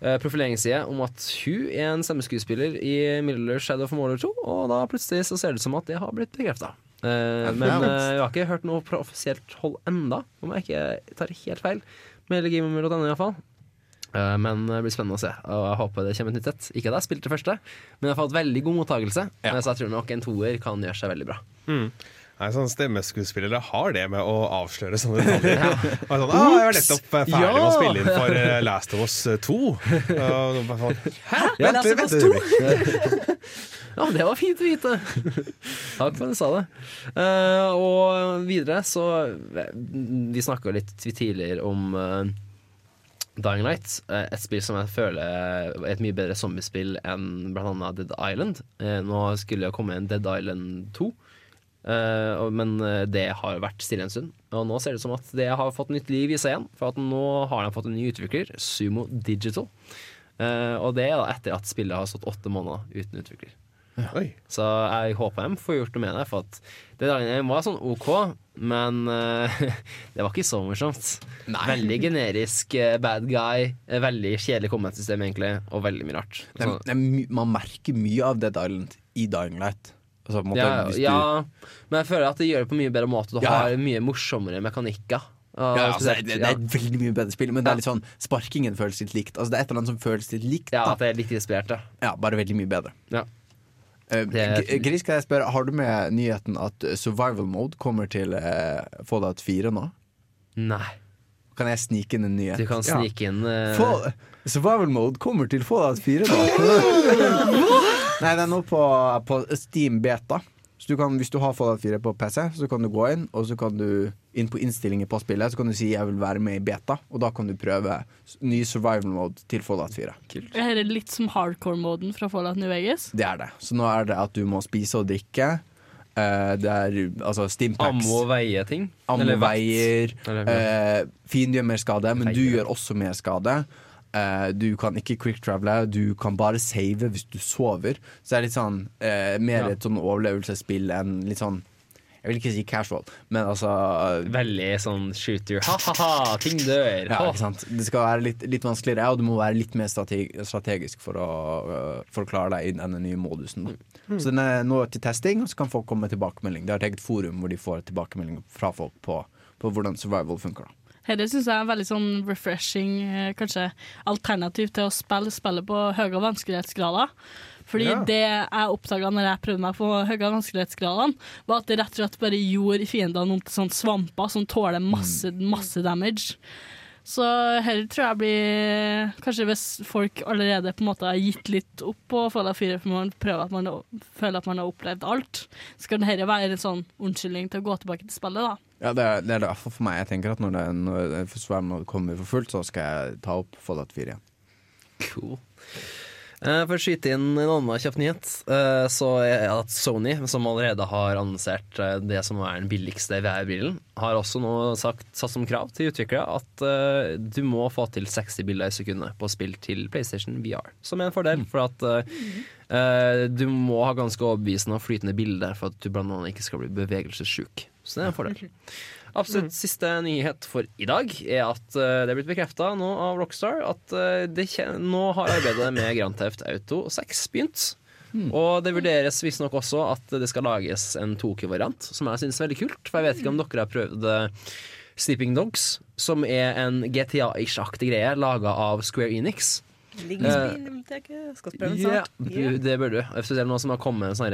eh, profileringsside om at hun er en stemmeskuespiller i Middle Earth Shadow of Mordor 2, og da plutselig så ser det ut som at det har blitt bekrefta. Men jeg men- eh, vi har ikke hørt noe fra offisielt hold enda, om jeg ikke tar helt feil. Med LGML.no iallfall. Uh, men det blir spennende å se, og jeg håper det kommer et nytt sett. Ikke at jeg spilte det første, men jeg har fått veldig god mottakelse. Ja. Så jeg tror nok en toer kan gjøre seg veldig bra. Nei, sånn Stemmeskuespillere har det med å avsløre sånne detaljer. Og Sånn, ah, 'Jeg var nettopp ferdig ferdig med å spille inn for eh, Last of Us 2'. Uh, sånn, Hæ? Ja, Vent, vent et øyeblikk. Ja, det var fint å vite! Takk for at du sa det. Uh, og videre så Vi snakka litt tidligere om uh, Dying Light. eh, et spill som jeg føler er et mye bedre zombiespill enn bl.a. Dead Island. Nå skulle det komme en Dead Island 2. eh, men det har vært stille en stund. Og nå ser det ut som at det har fått nytt liv i seg igjen. For nå har de fått en ny utvikler, Sumo Digital. Og det er da etter at spillet har stått åtte måneder uten utvikler. Oi. Så jeg håper de får gjort noe med det. For at det der var sånn OK, men uh, det var ikke så morsomt. Veldig generisk uh, bad guy. eh, veldig kjedelig combat-system, egentlig, og veldig mye rart. Det, det man merker mye av Dead Island i Dying Light. Altså, måte, ja, du, ja, men jeg føler at det gjør det på mye bedre måte. Du Ja. har mye morsommere mekanikker. Uh, ja, altså, det, det, er et veldig mye bedre spill, men det er litt sånn sparkingen føles litt likt. Altså, det er et eller annet som føles litt likt. ja, at det er litt inspirert, ja. Ja, bare veldig mye bedre. Ja. Eh, Gris, kan jeg spørre, har du med nyheten at survival mode kommer til uh, Fallout 4 nå? Nei. Kan jeg snike inn en nyhet? Du kan snike inn uh... Fall- survival mode kommer til Fallout 4 nå. Nei, det er nå på, på Steam Beta. Så du kan, Hvis du har Fallout 4 på PC, så kan du gå inn og så kan du inn på innstillinger på spillet Så kan du si 'jeg vil være med i beta', og da kan du prøve ny survival mode til Fallout 4. Det Er det litt som hardcore-moden fra Fallout New Vegas. Det er det. Så nå er det at du må spise og drikke. Uh, det er altså Stimpacks. Ammo veier ting. Ammo Eller veier. Eller- Eh, fienden gjør mer skade, men du gjør også mer skade. Uh, du kan ikke quick-travele, du kan bare save hvis du sover. Så det er litt sånn uh, mer Ja. et sånn overlevelsesspill enn litt sånn Jeg vil ikke si casual, men altså Veldig sånn shooter. Ha-ha-ha, ting dør. ja, ikke sant? Det skal være litt, litt vanskeligere, og du må være litt mer strateg strategisk for å, forklare for å klare deg i denne nye modusen. Mm. Så den er nå til testing, og så kan folk komme med tilbakemelding. Det er et eget forum hvor de får tilbakemelding fra folk på, på hvordan survival funker. Da. Dette syns jeg er veldig sånn refreshing, eh, kanskje alternativ til å spille spillet på høyere vanskelighetsgrader. Fordi Ja. det jeg oppdaga når jeg prøvde meg på høye vanskelighetsgradene, var at det rett og slett bare gjorde fiendene om til sånne svamper som tåler masse, masse damage. Så her tror jeg blir Kanskje hvis folk allerede på en måte har gitt litt opp på Fallout 4, for man prøver at man føler at man har opplevd alt, så kan dette være en sånn unnskyldning til å gå tilbake til spillet, da. Ja, det er det er derfor i hvert fall for meg. Jeg tenker at når det, når det kommer for fullt, så skal jeg ta opp Fallout 4 igjen. Cool. Eh, for å skyte inn en annen kjapp nyhet, eh, så er at Sony, som allerede har annonsert eh, det som er den billigste VR-brillen, har også nå sagt, satt som krav til utviklere at du må få til 60 bilder i sekundet på spill til PlayStation VR. Som er en fordel, for at du må ha ganske overbevisende og flytende bilder for at du blant annet ikke skal bli bevegelsessjuk. Så det er en fordel. Absolutt siste nyhet for i dag er at uh, det er blitt bekrefta nå av Rockstar at uh, det nå har arbeidet med Grand Theft Auto 6 begynt. Og det vurderes visstnok også at det skal lages en Tokyo-variant, som jeg syns er veldig kult. For jeg vet ikke om dere har prøvd eh, Sleeping Dogs, som er en GTA-ish-aktig greie laga av Square Enix. Skal den Ja, snart. du- det bør du. Spesielt nå som har kommet sånne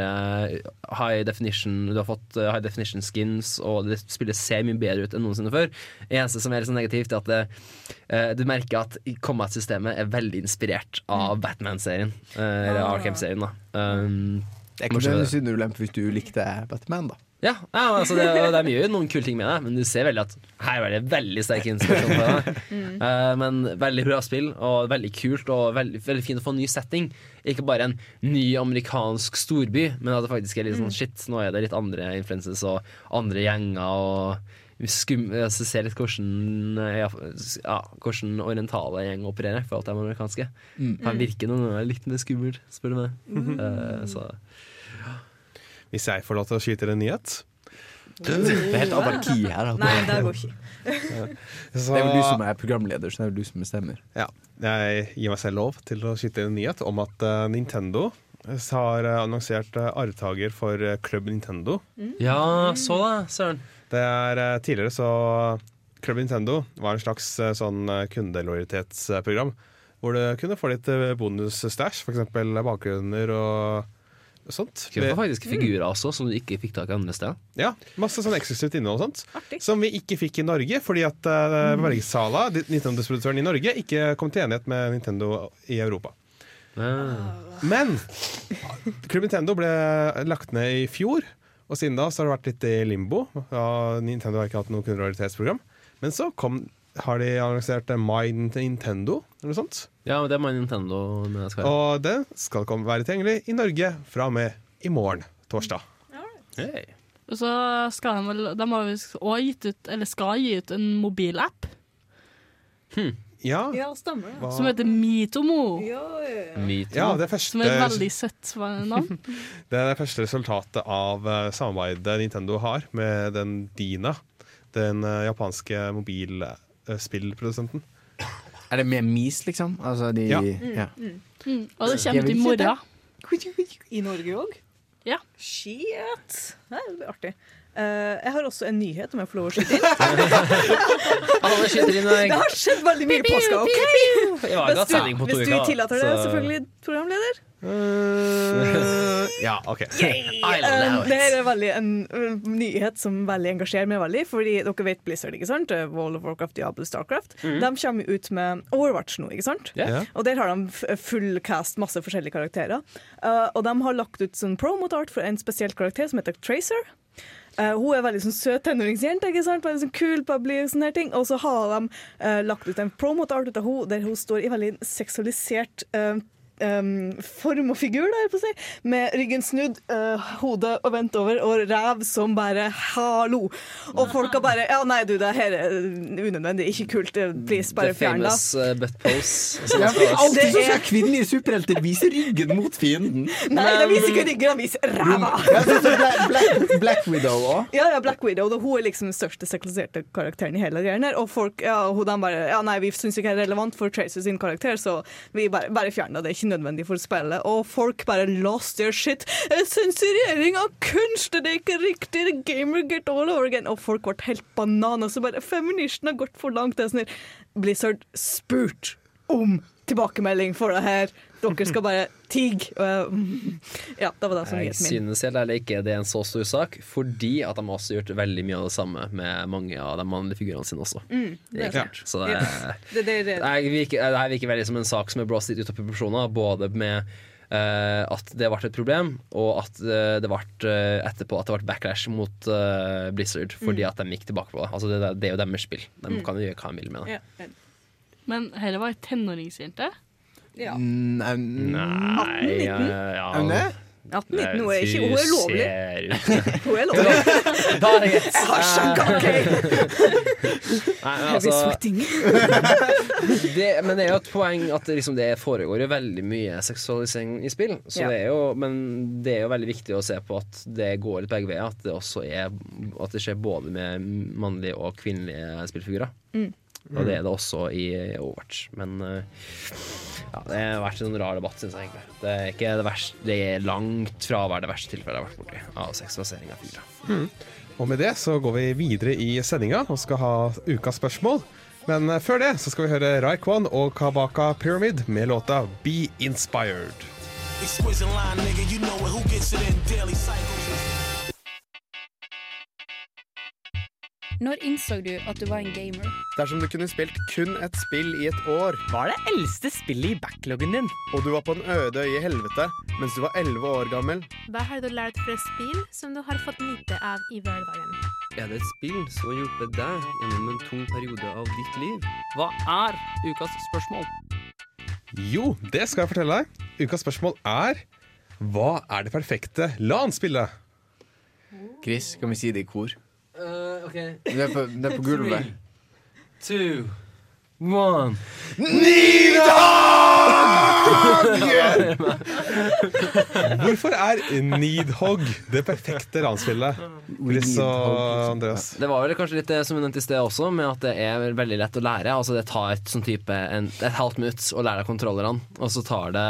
eh, high definition Du har fått eh, high definition skins, og det spillet ser mye bedre ut enn noensinne før. Det eneste som er litt sånn negativt, er at det, eh, du merker at combat-systemet er veldig inspirert av Batman-serien. eh, Eller Ah. Arkham-serien, da. Um, Det er nødvendigvis en ulempe hvis du likte Batman, da. Ja, ja altså det, det er mye noen kule ting med det, men du ser veldig at her er det veldig sterk inspirasjon på det. Eh, men veldig bra spill, og veldig kult, og veldig, veldig fint å få en ny setting. Ikke bare en ny amerikansk storby, men at det faktisk er litt sånn shit, nå er det litt andre influences og andre gjenger og Skum, altså, ser litt hvordan, ja, ja, hvordan orientale gjeng opererer i forhold til de amerikanske. Han virker noen ganger litt mer skummel, spør du meg. Eh, så Hvis jeg får lov til å skyte en nyhet Det er helt anarki her. Nei, det går ikke. så, Det er vel du som er programleder, så det er vel du som bestemmer. Ja, jeg gir meg selv lov til å skyte en nyhet om at uh, Nintendo har eh, annonsert uh, arvtaker for eh, Club Nintendo. Ja, så da, søren. Det er eh, Tidligere så Club Nintendo var en slags eh, sånn eh, kundelojalitetsprogram. Hvor du kunne få litt bonus-stæsj, f.eks. bakgrunner og sånt. Kjøper faktisk figurer også, som du ikke fikk tak i andre steder. Ja, Masse sånn eksklusivt innhold og sånt. Artig. Som vi ikke fikk i Norge, fordi at uh, Bergsala, Nintendo-distributøren i Norge, ikke kom til enighet med Nintendo i Europa. Men Club Nintendo ble lagt ned i fjor, og siden da så har det vært litt i limbo. Ja, Nintendo har ikke hatt noe kundelojalitetsprogram. Men så kom, har de annonsert Mind My Nintendo, eller noe sånt. Ja, det er My Nintendo. Men det skal. Og det skal komme, være tilgjengelig i Norge fra og med i morgen, torsdag. Hey. Og så skal de vel De har vel også gitt ut, eller skal gi ut en mobilapp Ja, Ja, stemmer det. hva- som heter Mitomo. Ja, Mitomo. ja. det første, Som er et veldig søtt navn. Det er det første resultatet av eh, samarbeidet Nintendo har med den Dina, den japanske japanske mobilspillprodusenten. Er det med Mis, liksom? Altså de Ja. ja. Mm. Og det kommer til i morgen. I Norge òg? Ja. Shit! Det blir artig. Eh, jeg har også en nyhet, om jeg får lov å skyte inn. Alle skyter inn Det har skjedd veldig mye i påska, Okay? Hvis du, hvis du tillater det, selvfølgelig, programleder. Ja, OK. Um, det her er veldig en nyhet som veldig engasjerer meg veldig. Fordi dere vet Blizzard, ikke sant? Wall of Warcraft, Diablo, Starcraft. De kommer ut med Overwatch nå, ikke sant? Yeah. Og der har de full cast, masse forskjellige karakterer. Uh, og de har lagt ut sånn promotart for en spesiell karakter som heter Tracer. Uh, hun er veldig sånn søt tenåringsjente, ikke sant? Veldig sånn kul på å bli sånne her ting. Og så har de uh, lagt ut en promotart ut av henne der hun står i veldig seksualisert uh, um, form og figur, da, på å si, med ryggen snudd, uh, hodet og vendt over, og ræv som bare hallo. Og folk har bare Ja, nei, du, det her er unødvendig, ikke kult. uh, Please, bare The fjern det. famous uh, butt pose. Ja, fordi være- alltid så Det skal kvinnelige superhelter vise ryggen mot fienden. Nei, de viser ikke ryggen, de viser ræva! Ja, Black, Black, Black Widow òg. Ja, ja, Black Widow, og hun er liksom den største sekulariserte karakteren i hele greia. Og folk, ja, hun bare Ja, nei, vi syns ikke det er relevant for Tracer sin karakter, så vi bare, bare fjerner det. Ikke nødvendig for spillet. Og folk bare lost their shit. Sensurering av kunst, det er ikke riktig! Det er Gamergate all over again. Og folk ble helt bananer. Så bare Feministen har gått for langt. Det er sånn Blizzard spurt om tilbakemelding for det her. Dere skal bare tigge. Og, Ja, det var det som Jeg synes helt heller ikke det er en så stor sak, fordi at de har også gjort veldig mye av det samme med mange av de mannlige figurene sine også. Mm, Det er klart. Så det, Det, det, det, det, her virker, her virker veldig som en sak som er blåst litt ut av proporsjoner, både med Uh, at det ble et problem, og at uh, det ble uh, etterpå at det ble backlash mot Blizzard fordi Mm. at de gikk tilbake på det. Altså det, det er jo deres spill. De kan jo gjøre hva de vil med det. ja. Men dette var ei tenåringsjente. Ja. Nei, Nei, eh, ja, Er hun det? 18-19, hun er ikke Hun er lovlig. Hun er lovlig. Da er det greit. Jeg men Heavy altså, sweating. det, men det er jo et poeng at liksom, det foregår jo veldig mye seksualisering i spill. Så Ja. det er jo, men det er jo veldig viktig å se på at det går litt begge veier. At det også er At det skjer både med mannlige og kvinnelige spillfigurer. Mm. Og det er det også i Overwatch. Men eh, ja, det har vært en rar debatt, syns jeg egentlig. Det er ikke det verste Det er langt fra å være det verste tilfellet jeg har vært borti av seksualisering av figurer. Og med det så går vi videre i sendinga og skal ha ukas spørsmål. Men eh, før det så skal vi høre Raikwan og Kabaka Pyramid med låta Be Inspired. Exquisite line, nigga, you know it. Who gets it in daily cycles? Når innså du at du var en gamer? Dersom du kunne spilt kun et spill i et år Hva er det eldste spillet i backloggen din? Og du var på en øde øye i helvete mens du var 11 år gammel Hva har du lært fra spill som du har fått nyte av i hverdagen? Er det et spill som har hjulpet deg gjennom en tung periode av ditt liv? Hva er ukas spørsmål? Jo, det skal jeg fortelle deg. Ukas spørsmål er Hva er det perfekte LAN-spillet? Chris, kan vi si det i kor? Uh, OK. Det er på, er på gulvet. Two, one. Hvorfor er Needhog det perfekte LAN-spillet? Chris og Andreas. Det var vel kanskje litt det som vi nevnte i sted også, med at det er veldig lett å lære. Altså Det tar et sånn type en, et halvt minutt å lære deg kontrollerne, og så tar det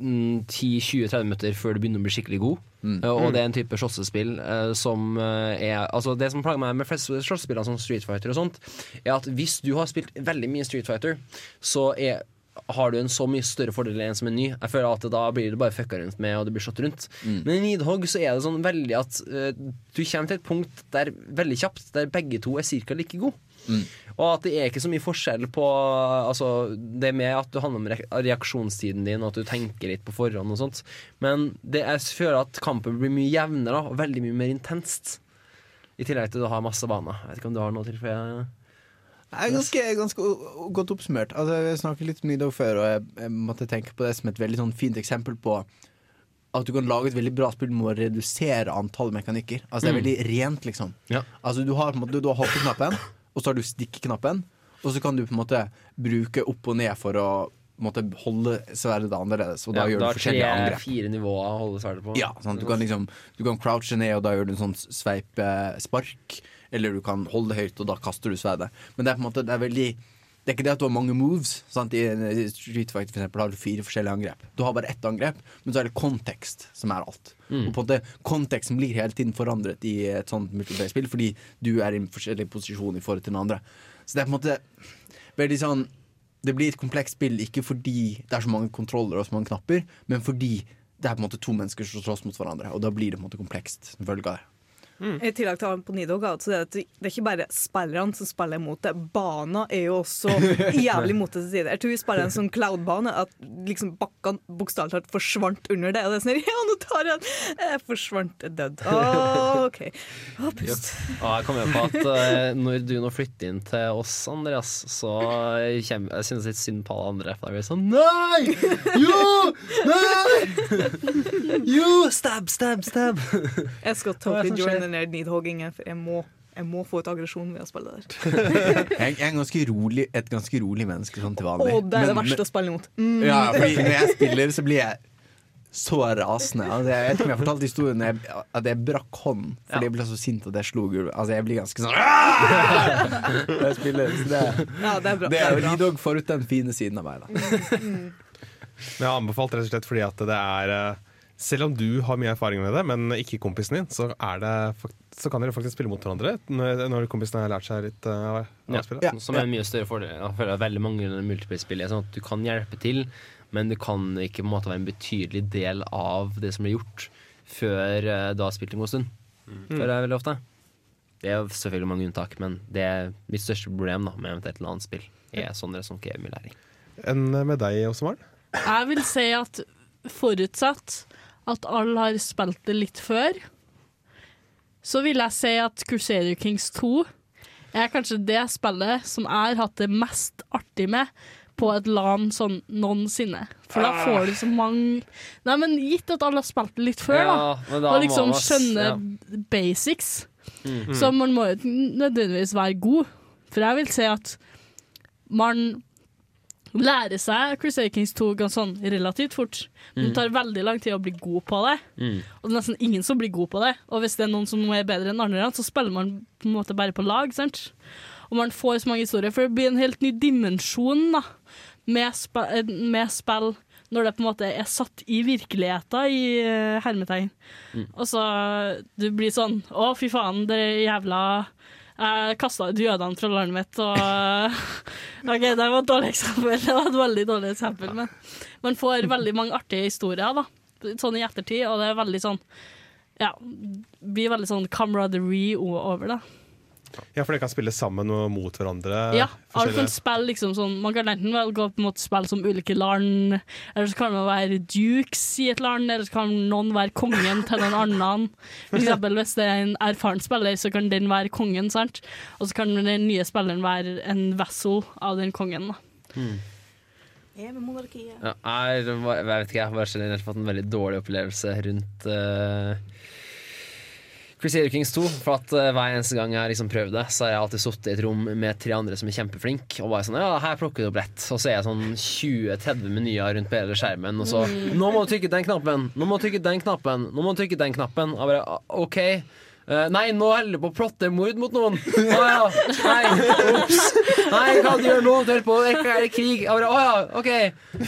mm, 10-20-30 minutter før du begynner å bli skikkelig god. Uh, og det er en type slåssespill uh, som uh, er Altså Det som plager meg med slåssespillene som Street Fighter og sånt, er at hvis du har spilt veldig mye Street Fighter, så er har du en så mye større fordel enn en som er ny. Jeg føler at Da blir det bare fucka rundt med, og det blir slått rundt. Men i Nidhogg så er det sånn veldig at uh, du kommer til et punkt der veldig kjapt der begge to er cirka like gode. Og at det er ikke så mye forskjell på Altså Det med at det handler om re- reaksjonstiden din, og at du tenker litt på forhånd og sånt. Men det jeg føler at kampen blir mye jevnere og veldig mye mer intenst. I tillegg til å ha masse baner. Jeg vet ikke om du har noe til for jeg Jeg er ganske, ganske godt oppsummert. Altså, jeg snakket litt om Nido før, og jeg, jeg måtte tenke på det som et veldig sånn fint eksempel på at du kan lage et veldig bra spill med å redusere antall mekanikker. Altså Det er Mm. veldig rent, liksom. Ja. Altså Du har på en måte Du har hoppeknappen, og så har du stikkeknappen, og så kan du på en måte bruke opp og ned for å måte holde sverdet annerledes, og da gjør du forskjellige angrep. tre-fire nivåer å holde sverdet på. Ja, sånn, Du kan liksom Du kan crouche ned, og da gjør du en sånn sveipespark. Eller du kan holde det høyt, og da kaster du sverdet. Men det er på en måte Det er veldig Det er ikke det at du har mange moves. Sant? I Street Fighter for eksempel, har du fire forskjellige angrep. Du har bare ett angrep, men så er det kontekst som er alt. Mm. Og på en måte, Konteksten blir hele tiden forandret i et sånt multiplayer-spill fordi du er i en forskjellig posisjon i forhold til den andre. Så det er på en måte veldig sånn Det blir et komplekst spill ikke fordi det er så mange kontroller og så mange knapper, men fordi det er på en måte to mennesker som slåss mot hverandre, og da blir det på en måte komplekst som følge av det. I tillegg til på Nidoga, så det at det er ikke bare spillerne som spiller mot det. Bana er jo også jævlig mot det til tider. Jeg tror vi spiller en sånn cloud-bane at liksom bakkene bokstavelig talt forsvant under det. Og det er sånn Ja, nå tar jeg den! Jeg forsvant dødd. død. OK. Oh, pust. Og jeg kommer på at eh, når du nå flytter inn til oss, Andreas, så kommer, jeg synes litt synd på alle andre. For da blir det sånn Nei! Jo! Nei! Jo! Stab, stab, stab. Jeg skal talk den der nidhoggingen, for jeg må, jeg må få ut aggresjon ved å spille der. Jeg er en ganske rolig, et ganske rolig menneske sånn til Å, vanlig. det er det Men- verste å spille imot. Mm. Ja, fordi når jeg spiller, så blir jeg så rasende. Altså, jeg vet ikke om jeg har fortalt historien jeg, at jeg brakk hånden fordi jeg ble så sint at jeg slo gulvet. Altså, jeg blir ganske sånn jeg spiller. Så det, Ja, det er bra. det er jo bra. Lidog forut den fine siden av meg, da. Men jeg har anbefalt rett og slett fordi at det er eh, Selv om du har mye erfaring med det, men ikke kompisen din, så, er det, fakt- så kan dere faktisk spille mot hverandre når, når kompisen har lært seg litt uh, av av Ja, å spille. Som er en mye større fordel. Jeg føler at veldig mange multiplayer-spill er sånn at du kan hjelpe til, men du kan ikke på en måte være en betydelig del av det som blir gjort, før uh, du har spilt en god stund. Føler jeg veldig ofte. Det er selvfølgelig mange unntak, men det er mitt største problem da, med eventuelt et annet spill. Er sånne som ikke er mye læring. Enn med deg også, Maren? Jeg vil si at forutsatt at alle har spilt det litt før, så vil jeg si at Crusader Kings 2 er kanskje det spillet som jeg har hatt det mest artig med på et LAN sånn noensinne. For da får du så mange Nei, men gitt at alle har spilt det litt før, da, ja, da og liksom man, skjønner skjønne basics, Mm. så man må jo nødvendigvis være god. For jeg vil si at man lærer seg Crusader Kings 2 ganske sånn relativt fort. Men Mm. det tar veldig lang tid å bli god på det. Mm. Og det er nesten ingen som blir god på det. Og hvis det er noen som er bedre enn andre, så spiller man på en måte bare på lag. Sant? Og man får så mange historier, for det blir en helt ny dimensjon da, med, sp med spill når det på en måte er satt i virkeligheten, i uh, hermetegn. Mm. Og så du blir sånn Å, fy faen, det er jævla Jeg kasta ut jødene fra landet mitt, og OK, det var et dårlig eksempel. Det var et veldig dårlig eksempel, men man får veldig mange artige historier, da. Sånn i ettertid, og det er veldig sånn Ja, blir veldig sånn camaraderie over det. Ja, for dere kan spille sammen og mot hverandre? Ja, alt kan spille liksom sånn Man kan enten velge å på en måte spille som ulike land, eller så kan man være dukes i et land, eller så kan noen være kongen til noen annen. For eksempel hvis det er en erfaren spiller, så kan den være kongen, sant? Og så kan den nye spilleren være en vessel av den kongen. Da. Hmm. Ja, jeg, jeg vet ikke, jeg har bare generelt fått en veldig dårlig opplevelse rundt uh, Crusader Kings 2. For at uh, hver eneste gang jeg har liksom prøvd det, så har jeg alltid sittet i et rom med tre andre som er kjempeflinke, og bare sånn Ja, her plukker du opp lett. Og så er jeg sånn 20-30 menyer rundt på hele skjermen, og så Nå må du trykke den knappen! Nå må du trykke den knappen! Nå må du trykke den knappen! Og bare «Ah, OK. Eh, nei, nå holder du på å plotte mord mot noen! Å ja! Nei, ops! Nei, hva du gjør nå? Du holder på å erklære krig! Å oh, ja, OK!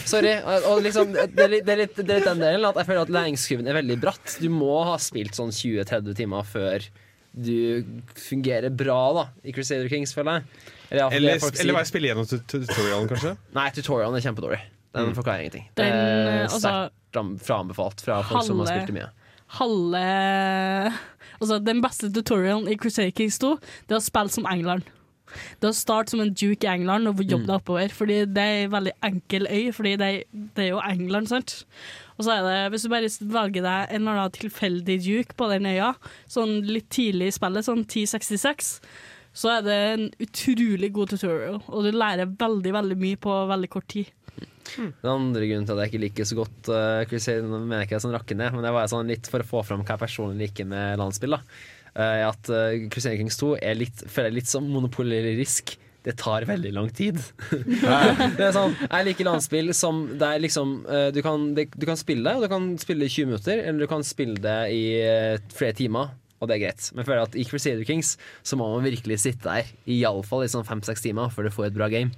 Sorry. Og og liksom, det, er litt, det, er litt, det er litt den delen at jeg føler at læringskurven er veldig bratt. Du må ha spilt sånn 20-30 timer før du fungerer bra da i Crusader Kings, føler jeg. Eller, Eller, folk eller bare spille gjennom tutorialen, kanskje? Nei, tutorialen er kjempedårlig. Den Mm. forklarer ingenting. Det Den, er eh, altså, sterkt fraanbefalt fra folk som har spilt det mye. Halve Altså, den beste tutorialen i Crusader Kings 2, det er å spille som England. Det er å starte som en duke i England og jobbe Mm. deg oppover, fordi det er en veldig enkel øy, fordi det, det er jo England, sant? Og så er det, hvis du bare velger deg en eller annen tilfeldig duke på den øya, sånn litt tidlig i spillet, sånn 1066, så er det en utrolig god tutorial, og du lærer veldig, veldig mye på veldig kort tid. Den andre grunnen til at jeg ikke liker så godt uh, Crusade, nå mener jeg ikke sånn rakker ned, men det var sånn litt for å få fram hva jeg personlig liker med landspill. da Uh, At uh, Crusader Kings 2 er litt, føler jeg litt som monopolerisk. Det tar veldig lang tid. det er sånn, Jeg liker landspill som det er liksom uh, du, kan, det, du kan spille det, og du kan spille det i 20 minutter, eller du kan spille det i eh, flere timer. Og det er greit. Men jeg føler at i Crusader Kings så må man virkelig sitte der i alle fall i sånn fem-seks timer før du får et bra game.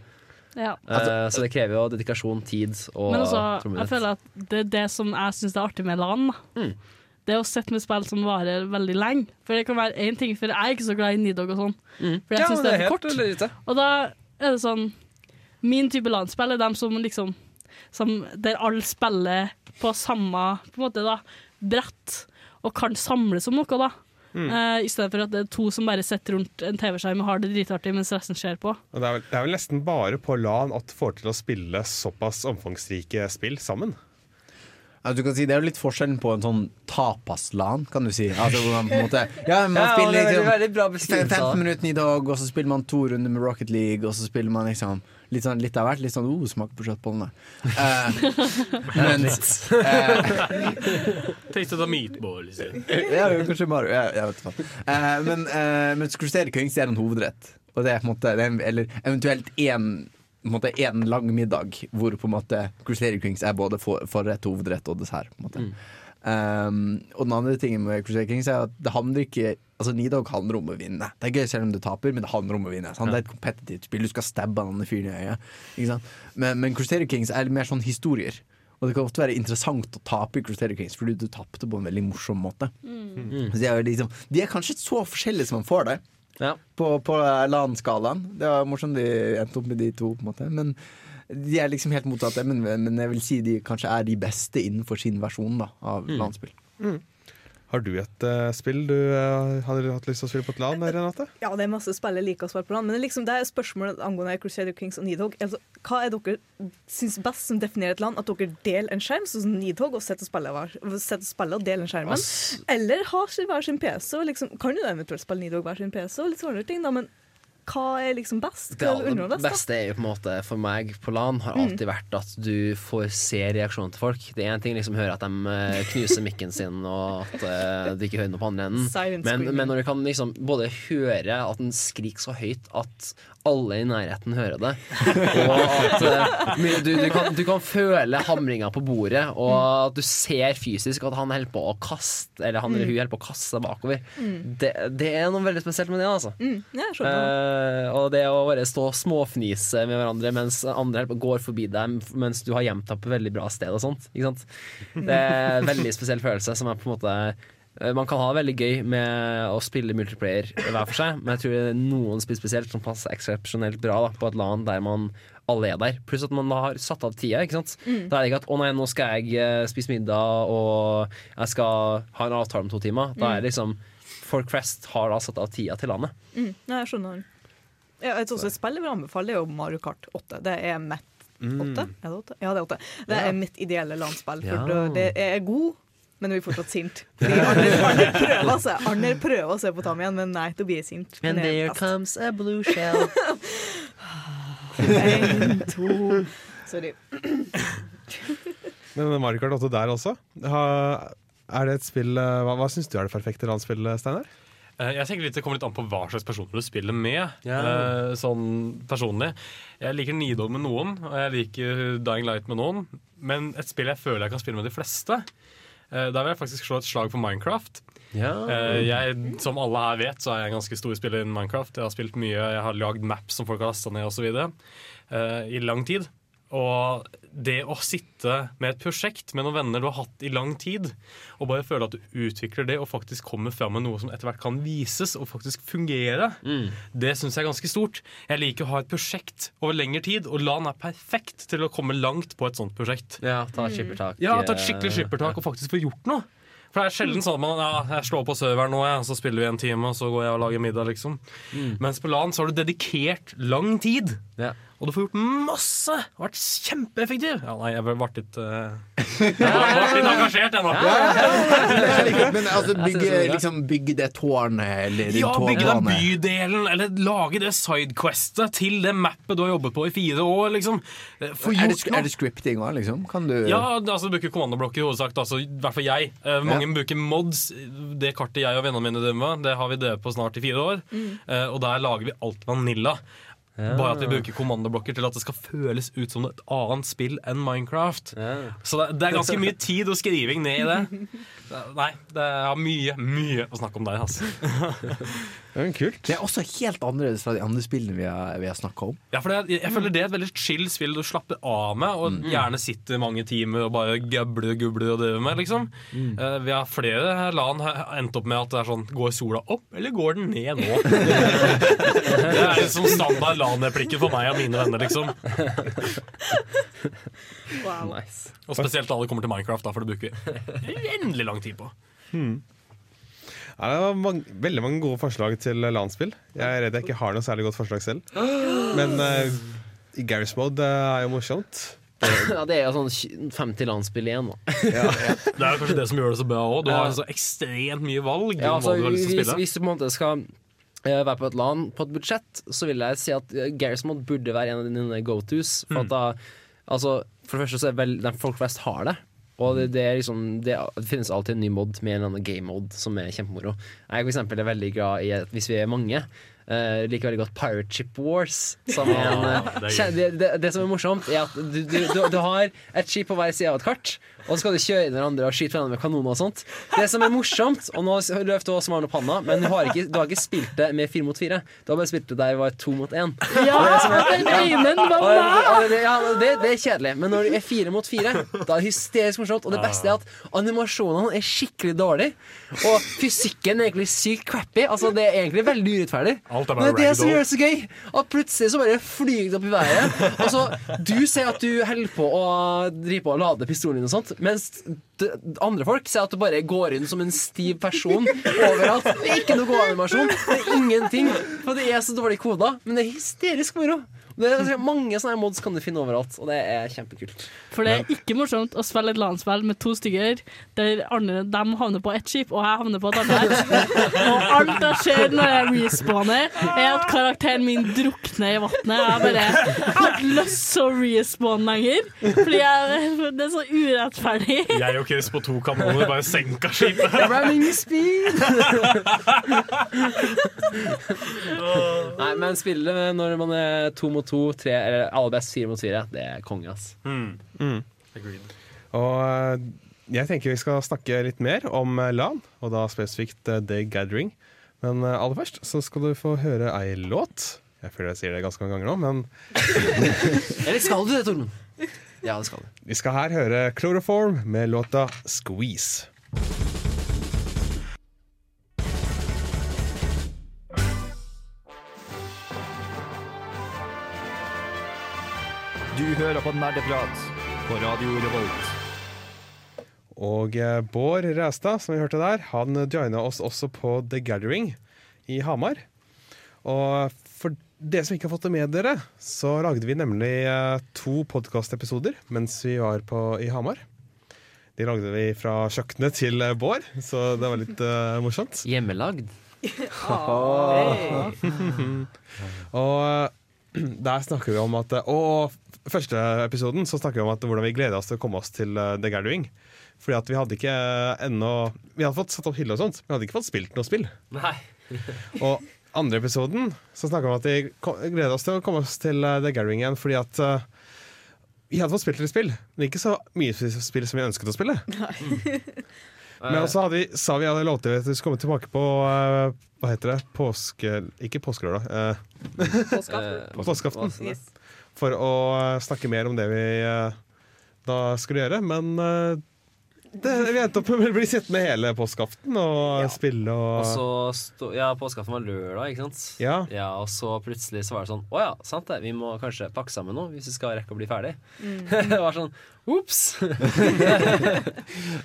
Ja. Uh, så det krever jo dedikasjon, tid og Men også, jeg føler at det er det som jeg syns er artig med LAN. Mm. Det å sitte med spill som varer veldig lenge. For det kan være én ting, for jeg er ikke så glad i Nidog og sånn. For jeg Ja, syns det det er er for helt kort. legit, Og da er det sånn Min type LAN-spill er dem som liksom som, Der alle spiller på samme på en måte da, brett og kan samles om noe, da. Mm. Eh, I stedet for at det er to som bare sitter rundt en TV-skjerm og har det dritartig mens resten ser på. Og det, er vel, det er vel nesten bare på LAN at du får til å spille såpass omfangsrike spill sammen. Ja, du kan si, det er jo litt forskjellen på en sånn tapas-LAN, kan du si. Altså, man på en måte, ja, man Ja, spiller er liksom, veldig bra beskrivelse. 15 minutter i dag, og så spiller man to runder med Rocket League, og så spiller man liksom litt, sånn, litt av hvert. Litt sånn oh, smak på kjøttbollene. Uh, mens eh, Tasted a meatball. Liksom. ja, kanskje Mario. Jeg, jeg vet ikke. Uh, men uh, mens Crusader Kings er en hovedrett. Og det er på en måte det er, en- Eller eventuelt én på en måte en lang middag hvor på en måte Crusader Kings er både for- forrett, hovedrett og dessert. På en måte. Um, og den andre tingen med Crusader Kings er at det handler ikke Altså Nidog handler om å vinne. Det er gøy selv om du taper, men det handler om å vinne. Sant? Det er et kompetitivt spill. Du skal stabbe han fyren i øyet. Ikke sant? Men, men Crusader Kings er mer sånn historier. Og det kan ofte være interessant å tape i Crusader Kings, fordi du tapte på en veldig morsom måte. Så de, er liksom, de er kanskje så forskjellige som man får det. På, på LAN-skalaen. Det var morsomt de endte opp med de to, på en måte. Men de er liksom helt motsatte. Men, men jeg vil si de kanskje er de beste innenfor sin versjon da, av Mm. LAN-spill. Har du et uh, spill du uh, hadde hatt lyst til å spille på et LAN, Renate? Ja, det er masse spill jeg liker å spille på LAN, men det er, liksom, det er spørsmålet angående Crusader Kings og Nidhogg. Altså, hva er dere syns best som definerer et land? At dere deler en skjerm, sånn som Nidhogg, og sitter og spiller, hver- og deler en skjermen? Ass. Eller har hver sin PC, og liksom, kan du eventuelt spille Nidhogg hver sin PC, og litt sånne ting, da, men hva er liksom best? Det Hva er aller beste er jo på en måte for meg på LAN har Mm. alltid vært at du får se reaksjonen til folk. Det er en ting liksom høre at de eh, knuser mikken sin, og at uh, du ikke hører noe på andre enden. Men, men når du kan liksom både høre at den skriker så høyt at alle i nærheten hører det, og at uh, du, du, kan, du kan føle hamringa på bordet, og at du ser fysisk at han holder på å kaste Eller han eller hun holder på å kaste seg bakover. Mm. Det, det er noe veldig spesielt med det, altså. Mm, ja, jeg skjønner. Eh, og det å bare stå og småfnise med hverandre mens andre går forbi deg mens du har gjemt deg på et veldig bra sted og sånt. Det er en veldig spesiell følelse som er på en måte eh, man kan ha det veldig gøy med å spille multiplayer hver for seg, men jeg tror det er noen spill spesielt som passer eksepsjonelt bra da, på et LAN der man alle er der. Pluss at man da har satt av tida. Ikke sant? Mm. Da er det ikke at 'å nei, nå skal jeg eh, spise middag og jeg skal ha en avtale om to timer'. Da er det liksom Folk flest har da satt av tida til landet. Mm, ja, jeg skjønner. Ja, et sånt spill jeg vil anbefale, er jo Mario Kart 8. Det er mitt Mm. Er det 8? Ja, det er 8. Det Ja. er mitt ideelle landspill. For Ja. det- det er god, men du blir fortsatt sint. Arner, Arner prøver seg Arner prøver å se på Tam igjen, men nei, da blir jeg sint. And Men er there comes a blue shell. En, to Sorry. Men Mario Kart 8 der også. Ha, er det et spill eh, Hva, hva syns du er det perfekte LAN-spillet, Steinar? Eh, Jeg tenker litt Det kommer litt an på hva slags personer du spiller med. Yeah. eh, Sånn personlig Jeg liker Nidol med noen, og jeg liker Dying Light med noen. Men et spill jeg føler jeg kan spille med de fleste, eh, der vil jeg faktisk slå et slag for Minecraft. Eh, Jeg, som alle her vet, så er jeg en ganske stor spiller innen Minecraft. Jeg har spilt mye, jeg har lagd maps som folk har lasta ned osv. I lang tid. Og det å sitte med et prosjekt med noen venner du har hatt i lang tid, og bare føle at du utvikler det og faktisk kommer fram med noe som etter hvert kan vises og faktisk fungere, det syns jeg er ganske stort. Jeg liker å ha et prosjekt over lengre tid, og LAN er perfekt til å komme langt på et sånt prosjekt. Ja, ta et skippertak. Ja, ta et skikkelig skippertak og faktisk få gjort noe. For det er sjelden sånn at man ja, jeg slår på serveren nå, ja, så spiller vi en time, og så går jeg og lager middag, liksom. Mens på LAN så har du dedikert lang tid. Og du får gjort masse! Vært kjempeeffektiv. Ja, nei, jeg ble litt uh, Jeg ble litt engasjert, jeg nå. Men altså, bygge, liksom, bygge det tårnet eller Ja, bygge den bydelen, eller lage det sidequestet til det mappet du har jobbet på i fire år, liksom. For Er det, gjort noe. er det scripting òg, liksom? Kan du Ja, altså du bruker kommandoblokker i hovedsak. Altså, I hvert fall jeg. Uh, mange bruker mods. Det kartet jeg og vennene mine driver med, det har vi drevet på snart i fire år. Mm. Uh, og der lager vi alt vanilla. Ja. Bare at vi bruker kommandoblokker til at det skal føles ut som et annet spill enn Minecraft. Så det, det er ganske mye tid og skriving ned i det. Det- Nei, det er mye, mye å snakke om der, altså. Kult. Det er også helt annerledes fra de andre spillene vi har, vi har snakka om. Ja, for det, jeg føler det er et veldig chill spill du slapper av med, og gjerne sitter mange timer og bare gubler gubler og driver med. liksom. Eh, vi har flere LAN har endt opp med at det er sånn Går sola opp, eller går den ned nå? det er liksom standard LAN-replikker for meg og mine venner, liksom. Nice. Og spesielt da det kommer til Minecraft, da, for det bruker vi uendelig lang tid på. Hmm. Ja, det var mange, veldig mange gode forslag til LAN-spill. Jeg er redd jeg ikke har noe særlig godt forslag selv. Men uh, i Garry's Mode uh, er jo morsomt. Ja, det er jo sånn 50 landspill igjen, da. Det er kanskje det som gjør det så bra òg. Du har så ekstremt mye valg. Ja, altså, du hvis, spille. hvis du på en måte skal eh, være på et LAN på et budsjett, så vil jeg si at Garry's Mod burde være en av dine go-tos. For, at da, altså, for det første så er vel der folk flest har det. Og det, det, er liksom, det, det finnes alltid en ny mod med en eller annen game mod som er kjempemoro. Jeg for eksempel er veldig glad i at hvis vi er mange Uh, liker veldig godt Pirate Ship Wars. Som en, kje- det, det, det som er morsomt, er at du, du, du, du har et skip på hver side av et kart, og så skal du kjøre inn hverandre og skyte hverandre med kanoner og sånt. Det som er morsomt, og nå løp du også med opp Panna, men du har, ikke, du har ikke spilt det med fire mot fire. Du har bare spilt det der vi var to mot én. Ja, Og det er- og- og- og det- ja, det, det er kjedelig, men når det er fire mot fire, da er det hysterisk morsomt. Og det beste er at animasjonene er skikkelig dårlige, og fysikken er egentlig sykt crappy. Altså, det er egentlig veldig urettferdig. Alt er Men det er det som gjør det så gøy, at plutselig så bare flyr det opp i været. Og så Du sier at du holder på å drive på og lade pistolen din og sånt, mens andre folk sier at du bare går inn som en stiv person overalt. Det er ikke noe gåanimasjon. Det er ingenting. For det er så dårlig koda. Men det er hysterisk moro. Det er mange sånne mods kan du finne overalt, og det er kjempekult. For det er ikke morsomt å spille et LAN-spill med to stykker der andre, de havner på ett skip, og jeg havner på et annet. og alt som skjer når jeg respawner, er at karakteren min drukner i vannet. Jeg bare Jeg har ikke lyst til å respawne lenger, Fordi jeg, det er så urettferdig. Jeg og Chris på to kanoner bare senka skipet. Running speed! Nei, men spillet når man er to mot to, tre, eller aller best fire mot fire, det er konge, ass. Mm. Og eh, jeg tenker vi skal snakke litt mer om eh, LAN, og da spesifikt eh, The Gathering. Men eh, aller først så skal du få høre ei låt. Jeg føler jeg sier det ganske mange ganger nå, men Eller skal du det, Tormod? Ja, det skal du. vi skal her høre Chloroform med låta 'Squeeze'. Du hører på Nerdeprat på Radio Revolt. Og eh, Bård Ræstad, som vi hørte der, han joina oss også på The Gathering i Hamar. Og for dere som ikke har fått det med dere, så lagde vi nemlig eh, to podkastepisoder mens vi var på, i Hamar. De lagde vi fra kjøkkenet til eh, Bård, så det var litt uh, morsomt. Hjemmelagd. Og eh, der snakker vi om at Og første episoden så snakker vi om at hvordan vi gleder oss til å komme oss til eh, The Gathering. Fordi at vi hadde ikke ennå Vi hadde fått satt opp hylle og sånt, men vi hadde ikke fått spilt noe spill. Nei. Og andre episoden så snakker vi om at vi gleder oss til å komme oss til eh, The Gathering igjen, fordi at uh, vi hadde fått spilt litt spill, men ikke så mye spill som vi ønsket å spille. Nei. Men også sa vi, sa vi hadde lovt at vi skulle komme tilbake på eh, Hva heter det? Påske... Ikke påskelørdag. Uh, Påskeaften. Påskeaften. Yes. For å snakke mer om det vi eh, da skulle gjøre. Men eh, det, vi endte opp med å bli sittende hele påskeaften og spille og Og så stå, Ja, påskeaften var lørdag, ikke sant? Ja. ja. Og så plutselig så var det sånn Å ja, sant det, vi må kanskje pakke sammen nå hvis vi skal rekke å bli ferdig. Mm. det var sånn Ops! uh,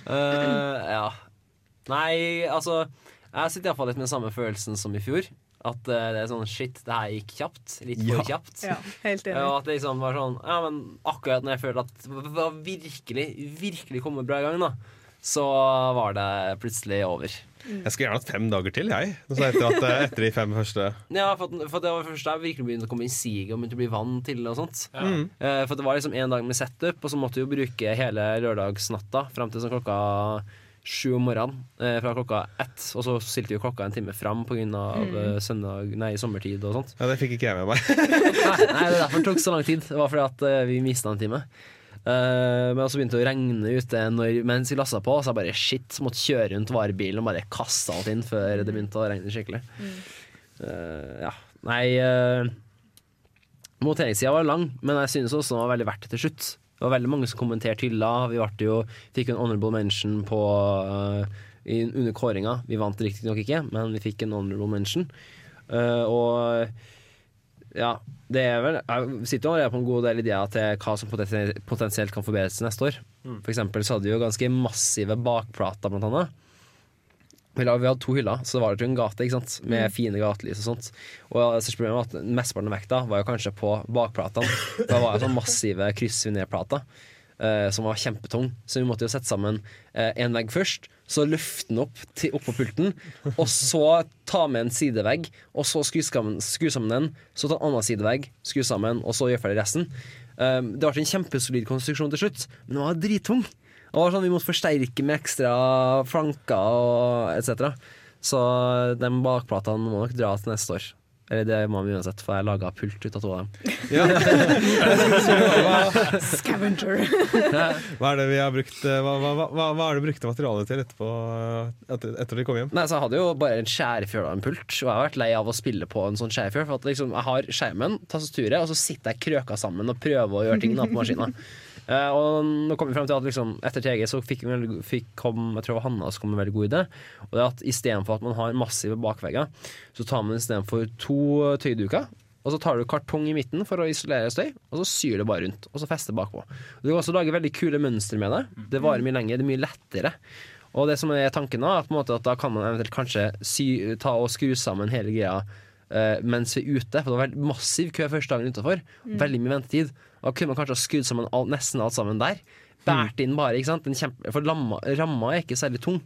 ja. Nei, altså Jeg sitter iallfall litt med den samme følelsen som i fjor. At eh, det er sånn shit, det her gikk kjapt. Litt for Ja. kjapt. Ja, helt enig. Og at det liksom var sånn Ja, men akkurat når jeg følte at det var virkelig, virkelig kommet bra i gang, da, så var det plutselig over. Jeg skulle gjerne hatt fem dager til, jeg. Så etter, at, eh, etter de fem første. Ja, for, at, for det var først da jeg virkelig begynte å komme inn siget og begynte å bli vant til det og sånt. Ja. Mm. Eh, for det var liksom en dag med setup, og så måtte vi jo bruke hele lørdagsnatta fram til sånn klokka sju om morgenen. Eh, fra klokka ett. Og så stilte vi klokka en time fram pga. Mm. Eh, søndag, nei, sommertid og sånt. Ja, Det fikk ikke jeg med meg. nei, nei, det er derfor det tok så lang tid. Det var fordi at eh, vi mista en time. Uh, men så begynte det å regne ute når, mens vi lassa på, så jeg bare shit, så måtte kjøre rundt varebilen og bare kaste alt inn før det begynte å regne skikkelig. Eh, ja. Nei uh, Monteringstida var lang, men jeg synes også den var veldig verdt det til slutt. Det var veldig mange som kommenterte hylla. Vi jo, fikk en honorable mention på, uh, i, under kåringa. Vi vant riktignok ikke, men vi fikk en honorable mention. Uh, og ja, det er vel Jeg sitter allerede på en god del ideer til hva som potensielt kan forbedres neste år. Mm. For eksempel så hadde vi jo ganske massive bakplater, blant annet. Vi hadde to hyller, så det var det jo en gate ikke sant? med Mm. fine gatelys og sånt. Og største problemet var at mesteparten av vekta var jo kanskje på bakplatene. Det var jo sånn massive kryssvinérplater eh, som var kjempetung. Så vi måtte jo sette sammen én vegg først, så løfte den opp til, opp på pulten, og så ta med en sidevegg, og så skru sammen, skru sammen den, så ta en annen sidevegg, skru sammen, og så gjøre ferdig resten. Eh, det ble en kjempesolid konstruksjon til slutt, men den var drittung. Det var sånn Vi måtte forsterke med ekstra flanker og etc. Så de bakplatene må nok dra til neste år. Eller det må vi uansett, for jeg laga pult ut av to av dem. Scavenger. Hva er det vi har brukt eh, Hva, hva, hva, hva er det brukte materialet til etterpå, eh, etter, etter de kom hjem? Nei, så Jeg hadde jo bare en skjærefjøl og en pult, og jeg har vært lei av å spille på en sånn skjærefjøl. For at liksom, jeg har skjermen, tastaturet, og så sitter jeg krøka sammen og prøver å gjøre ting på maskina. Eh, og nå kom vi frem til at liksom, etter TG så fikk, fikk kom, jeg tror Hanna som kom med en veldig god idé. Og det er at Istedenfor at man har massive bakvegger, så tar man istedenfor to tøyduker. Og så tar du kartong i midten for å isolere støy, og så syr det bare rundt. Og så fester bakpå. Du kan også lage veldig kule mønstre med det. Det varer mye lenger, det er mye lettere. Og det som er tanken da, er at, at da kan man eventuelt kanskje sy, ta og skru sammen hele greia eh, mens vi er ute. For det var massiv kø første dagen utafor. Mm. Veldig mye ventetid. Da kunne man kanskje ha skrudd sammen all, nesten alt sammen der. Båret inn bare, ikke sant. Den kjempe, for lamma, ramma er ikke særlig tung.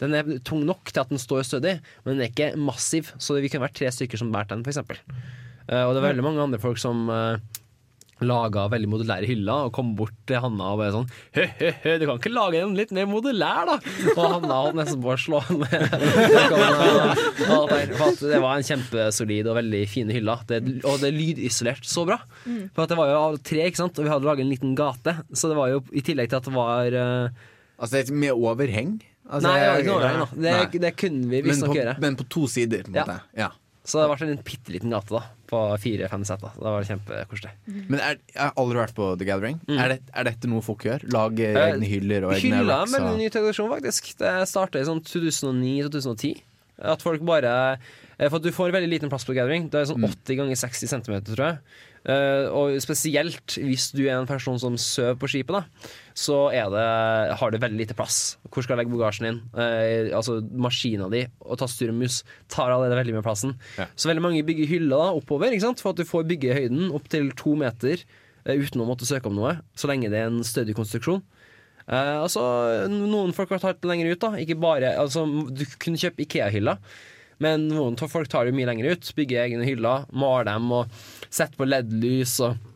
Den er tung nok til at den står stødig, men den er ikke massiv. Så vi kunne vært tre stykker som bærte den, f.eks. Uh, og det er veldig mange andre folk som uh, laga veldig modulære hyller og kom bort til Hanna og bare sånn Hø, hø, hø, du kan ikke lage en litt mer modulær, da? Og Hanna holdt nesten på å slå ned. For at det var en kjempesolid og veldig fine hyller. Det, og det er lydisolert så bra. Mm. For at det var jo av tre, ikke sant? og vi hadde laget en liten gate. Så det var jo i tillegg til at det var uh, Altså med overheng? Altså, Nei, det var ikke noe overheng. Det, det kunne vi visstnok gjøre. Men på to sider, på en Ja. måte. Ja. Så det ble en bitte liten gate da på fire-fem sett. da. Det var kjempekoselig. Men er, jeg har aldri vært på The Gathering. Mm. Er, det, er dette noe folk gjør? Lage Eh, egne hyller og egne Hylla racks? en veldig og- ny tradisjon, faktisk. Det starta i sånn 2009-2010. At folk bare For at du får veldig liten plass på gathering. Det er sånn 80 ganger 60 cm, tror jeg. Eh, og spesielt hvis du er en person som sover på skipet, da, så er det, har du veldig lite plass. Hvor skal du legge bagasjen din? Eh, altså Maskina di og tastatur og mus tar allerede veldig mye plassen. Så veldig mange bygger hyller da, oppover, ikke sant? for at du får bygge høyden opp til to meter eh, uten å måtte søke om noe, så lenge det er en stødig konstruksjon. Uh, altså, noen folk har tatt det lenger ut. da Ikke bare, altså, Du kunne kjøpe Ikea-hyller, men noen folk tar det mye lenger ut. Bygger egne hyller, maler dem og setter på LED-lys. og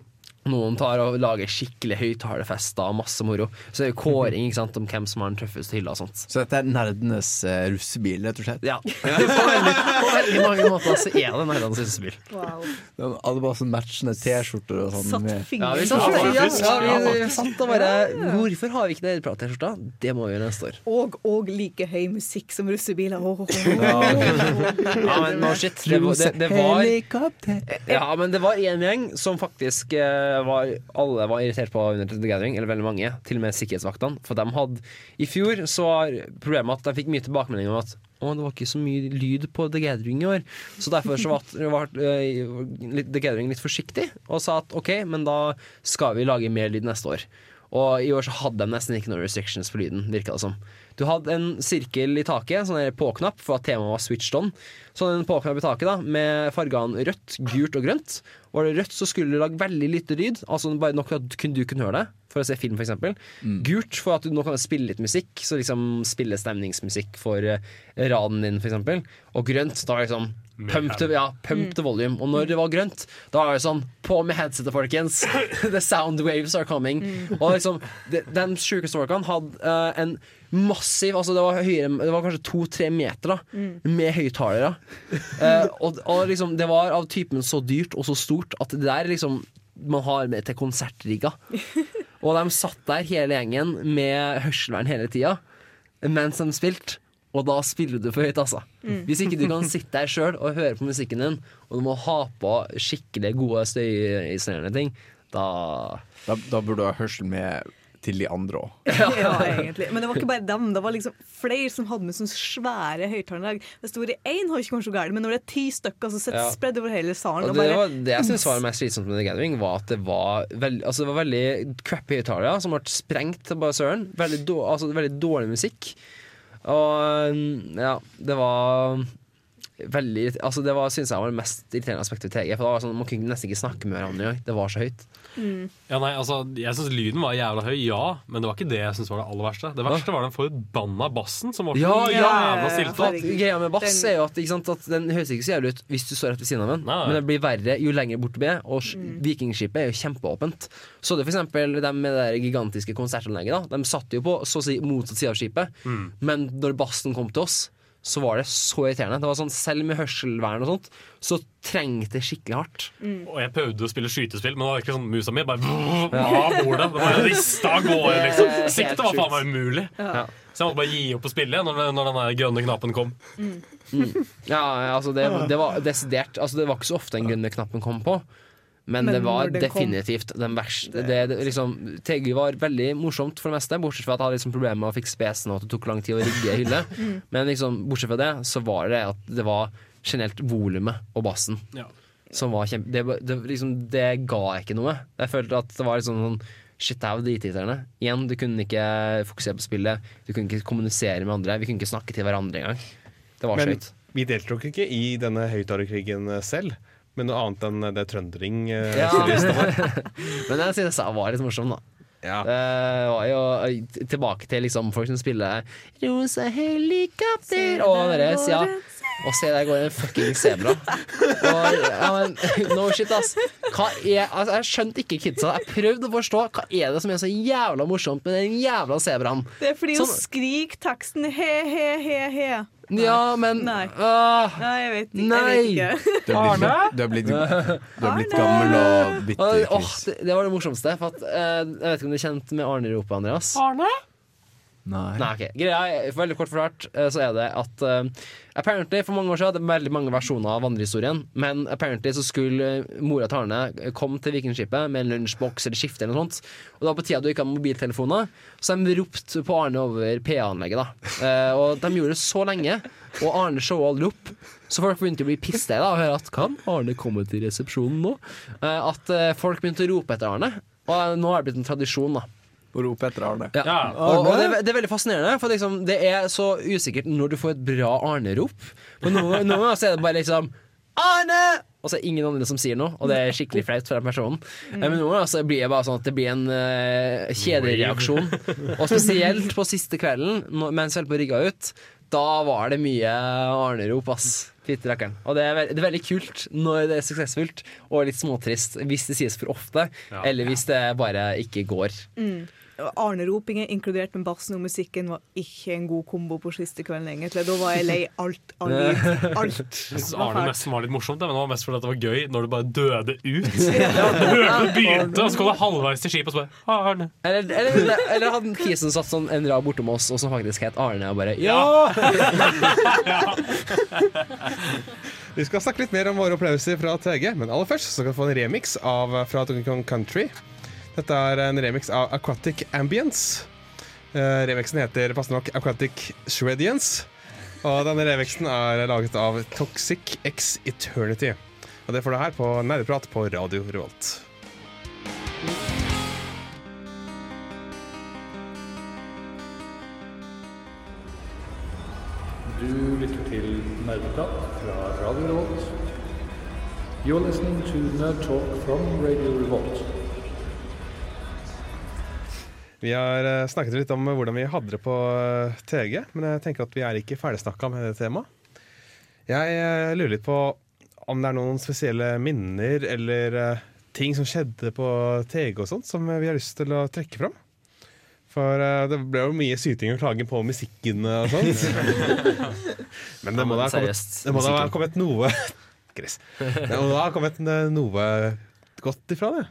noen tar og lager skikkelig høyttalerfester og masse moro. Så det er jo kåring ikke sant, om hvem som har den tøffeste hylla. og sånt Så dette er nerdenes uh, russebil, rett og slett? Ja. på, veldig, på veldig mange måter så er det nerdenes russebil. Wow. Alle bare sånn matchende T-skjorter og sånn. Satt fingeren Ja, ja, ja, vi, vi satt og bare Hvorfor har vi ikke Nerdeprat-T-skjorta? Det må vi gjøre neste år. Og, og like høy musikk som russebiler. Åh, oh. åh. Ja, men no shit. Det, var- det, det var Ja, men det var én gjeng som faktisk eh, var Alle var irritert på under The Gathering, eller veldig mange. Til og med sikkerhetsvaktene. For de hadde I fjor så var problemet at de fikk mye tilbakemelding om at å, det var ikke så mye lyd på The Gathering i år. Så derfor så var, var uh, The Gathering litt forsiktig og sa at OK, men da skal vi lage mer lyd neste år. Og i år så hadde de nesten ikke noen restrictions på lyden, virka det som. Du hadde en sirkel i taket, sånn der på-knapp, for at temaet var switched on. Så en på-knapp i taket da, med fargene rødt, gult og grønt. Var det rødt, så skulle du lage veldig lite lyd. Altså bare nok at kun du kunne høre det, for å se film f.eks. Mm. Gult for at du nå kan spille litt musikk, så liksom spille stemningsmusikk for eh, raden din f.eks. Og grønt, da liksom Pump the, ja, pump the volume. Og når det var grønt, da var det sånn På med headsetet, folkens! The sound waves are coming. Og liksom, de, Den sjukeste folkene hadde uh, en massiv Altså det var, høyere, det var kanskje to-tre meter da med høyttalere. Uh, og, og liksom, det var av typen så dyrt og så stort at det der liksom man har med til konsertrigga. Og de satt der hele gjengen med hørselvern hele tida mens de spilte. Og da spiller du for høyt, altså. Mm. Hvis ikke du kan sitte der sjøl og høre på musikken din, og du må ha på skikkelig gode støyisolerende ting, da Da, da burde du ha hørsel med til de andre òg. Ja, egentlig. Men det var ikke bare dem. Det var liksom flere som hadde med sånne svære høyttalerlag. Det store én har ikke vært så galt, men når det er ti stykker som sitter Ja. spredd over hele salen Og og det, bare var, det jeg synes var mest slitsomt med The Gathering, var at det var, veld, altså det var veldig crappy høyttalere som ble sprengt til bare søren. Veldig, altså veldig dårlig musikk. Og ja, det var veldig Altså Det var, synes jeg var det mest irriterende aspektet ved TG. For det var sånn, Man kunne nesten ikke snakke med hverandre engang. Det var så høyt. Ja, nei, altså, jeg syns lyden var jævla høy, ja, men det var ikke det jeg synes var det aller verste. Det verste var den forbanna bassen som var så Ja, jævla stilltatt. Greia med bass er jo at, sant, at den høres ikke så jævlig ut hvis du står rett ved siden av den, Nei. men det blir verre jo lenger bort du er. Og mm. Vikingskipet er jo kjempeåpent. Så det for eksempel dem med det gigantiske konsertanlegget. Da. De satt jo på så å si motsatt side av skipet, Mm. men når bassen kom til oss, så var det så irriterende. Det var sånn, Selv med hørselvern og sånt, så trengte det skikkelig hardt. Og jeg prøvde å spille skytespill, men det var ikke sånn musa mi bare Ja. av bordet. Det var rista av gårde, liksom. Siktet var faen meg umulig. Ja. Så jeg måtte bare gi opp å spille når, når den grønne knappen kom. Ja, altså det, det var desidert altså Det var ikke så ofte den grønne knappen kom på. Men, Men det var det definitivt kom- den verste. Det, det, liksom, TG var veldig morsomt for det meste, bortsett fra at jeg hadde liksom problemer med å fikse PC-en og at det tok lang tid å rigge hylle. Mm. Men liksom, bortsett fra det, så var det at det var generelt volumet og bassen Ja. som var kjempe... Det, det, liksom, det ga ikke noe. Jeg følte at det var liksom sånn Shit, det er jo dritirriterende. Igjen, du kunne ikke fokusere på spillet. Du kunne ikke kommunisere med andre. Vi kunne ikke snakke til hverandre engang. Det var Men høyt. vi deltok ikke i denne høyttalerkrigen selv, men noe annet enn det trøndering. eh, Ja. Men jeg synes jeg var litt morsom, da. Det var jo eh, tilbake til liksom folk som spiller Rosa helikopter og deres, ja. Og se der går en fucking sebra. Ja, no shit, ass. Hva er, altså, jeg skjønte ikke kidsa. Jeg prøvde å forstå hva er det som er så jævla morsomt med den jævla sebraen. Det er fordi hun Sånn- skriker teksten he, he, he, he. Ja, men Nei. Åh, Nei, jeg vet ikke. Nei. Jeg vet ikke. Du har blitt, du har blitt, blitt gammel og bitter. Åh, det, det var det morsomste. For at, uh, jeg vet ikke om du er kjent med Arne Rope, Andreas? Arne? Nei. Nei, ok. Greia veldig kort forklart, eh, så er det at uh, Apparently, for mange år siden, det er veldig mange versjoner av vandrehistorien, men apparently så skulle eh, mora til Arne komme til Vikingskipet med en lunsjboks eller skifte eller noe sånt. Og da på tida du ikke hadde mobiltelefoner, så de ropte på Arne over PA-anlegget, da. Uh, og de gjorde det så lenge, og Arne showa aldri opp. Så folk begynte å bli pissede da, og høre at kan Arne komme til resepsjonen nå? Uh, at folk begynte å rope etter Arne. Og nå er det blitt en tradisjon, da. Å rope etter Arne. Ja. Og, og det, er det er veldig fascinerende, for liksom, det er så usikkert når du får et bra Arne-rop. Men noen ganger så er det bare liksom Arne! Og så er det ingen andre som sier noe, og det er skikkelig flaut for den personen. Mm. Men noen ganger blir det bare sånn at det blir en uh, kjedereaksjon. Og spesielt på siste kvelden, mens jeg holdt på å ut, da var det mye Arne-rop, ass. Fytti rakkeren. Og det er, det er veldig kult når det er suksessfullt, og litt småtrist hvis det sies for ofte, Ja. eller hvis det bare ikke går. Mm. Arne-ropingen inkludert med bassen og musikken var ikke en god kombo på siste kvelden, egentlig. Da var jeg lei alt av lyd. Alt. Jeg synes var Arne nesten var litt morsomt, men det var mest fordi det var gøy når du bare døde ut. Ja. det begynte, og så kom det halvveis til skipet, og så bare Arne. Eller, eller, eller hadde kisen satt sånn en rad bortom oss, og som faktisk het Arne, og bare Ja! Vi skal snakke litt mer om våre opplevelser fra TG, men aller først så skal vi få en remix av, fra Donkey Kong Country. Dette er en remix av Aquatic Ambience. Uh, remixen heter passende nok Aquatic Shredience. Og denne remixen er laget av Toxic X Eternity. Og det får du her på Nerdeprat på Radio Revolt. Du lytter til Nerdeprat fra Radio Revolt. You're listening to Nerd Talk from Radio Revolt. Vi har eh, snakket litt om hvordan vi hadde det på eh, TG, men jeg tenker at vi er ikke ferdigsnakka med det temaet. Jeg eh, lurer litt på om det er noen spesielle minner eller eh, ting som skjedde på TG og sånt, som vi har lyst til å trekke fram. For eh, det ble jo mye syting og klaging på musikken og sånt. Men det må da ha kommet, det må da ha kommet noe Chris. Det må da ha kommet eh, noe godt ifra det.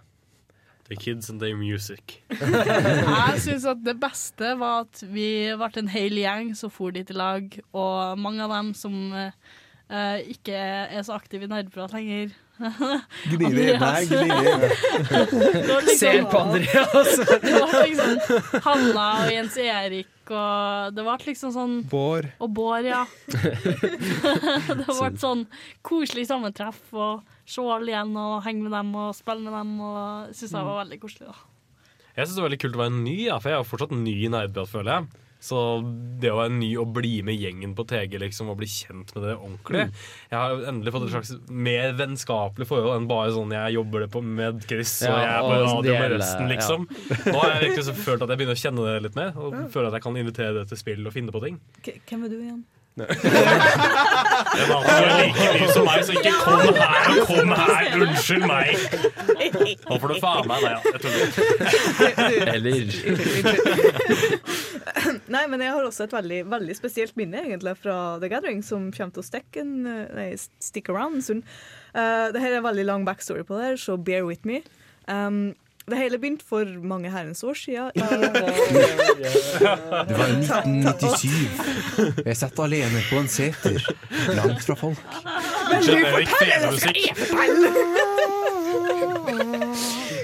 The kids and their music. Jeg syns at det beste var at vi ble en hel gjeng som for dit i lag, og mange av dem som eh, ikke er så aktive i nerdeprat lenger. Gnir. Nei, gnir. Det liksom- Ser på Andreas. Det var liksom Hanna og Jens Erik og Det ble liksom sånn Bård. Og Bård, ja. det ble sånn koselig sammentreff og se alle igjen og henge med dem og spille med dem. Og synes jeg var veldig koselig. da Jeg syns det var veldig kult å være ny, ja, for jeg er fortsatt ny i nerdprat, føler jeg. Så det å være ny og bli med gjengen på TG liksom, og bli kjent med det ordentlig Jeg har jo endelig fått et slags mer vennskapelig forhold enn bare sånn jeg jobber det på med Chris og jeg er på radio med resten, liksom. Nå har jeg virkelig så følt at jeg begynner å kjenne det litt mer, og føler at jeg kan invitere det til spill og finne på ting. K- Hvem er du igjen? Det var altså like mye som meg, så ikke kom her og kom her! Unnskyld meg! Nå får du faen meg Nei, ja, jeg tuller. Nei, men jeg har også et veldig, veldig spesielt minne egentlig fra The Gathering, som kommer til å stikke en, nei, stick around en stund. Uh, det her er en veldig lang backstory på det, her, så bear with me. Um, det hele begynte for mange herrens år siden. Det var i 1997. Jeg satt alene på en seter, langt fra folk. Men du forteller oss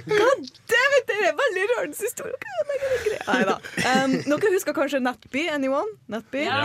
God damn it, det er veldig rørende historie. Nei da. Um, dere husker kanskje Nettby? Anyone? Nettby? Ja.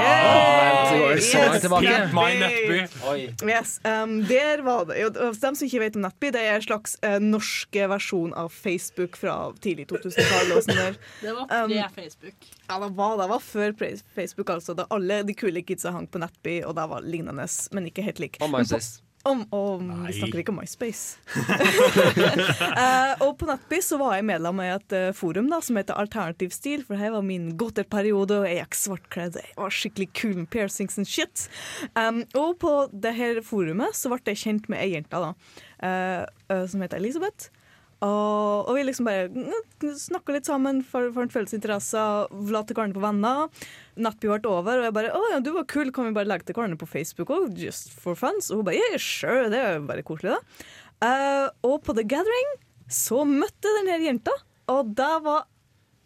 Nettby. Yes, um, der var det jo, og Dem som ikke vet om Nettby, det er en slags uh, norske versjon av Facebook fra tidlig 2000-tall. og sånn. Det var Um, pre-Facebook. Ja, det var, det var før Facebook, altså. Da alle de kule kidsa hang på Nettby, og det var lignende, men ikke helt lik. Og MySpace. Om, om Nei. vi snakker ikke om MySpace. uh, og på Nettby så var jeg medlem i et uh, forum da, som heter Alternativ stil, for det her var min godterperiode, og jeg gikk svartkledd. Jeg var skikkelig kul med piercings and shit. Um, og på det her forumet så ble jeg kjent med ei jente da, uh, som heter Elisabeth. Og, og vi liksom bare snakka litt sammen, for, for en felles interesse, la til hverandre på venner. Nattby ble over, og jeg bare 'Å ja, du var kul, kan vi bare legge til hverandre på Facebook òg?' Just for fun. Og hun bare 'Yeah, sure, det er jo bare koselig', da. Uh, og på The Gathering så møtte jeg denne jenta, og det var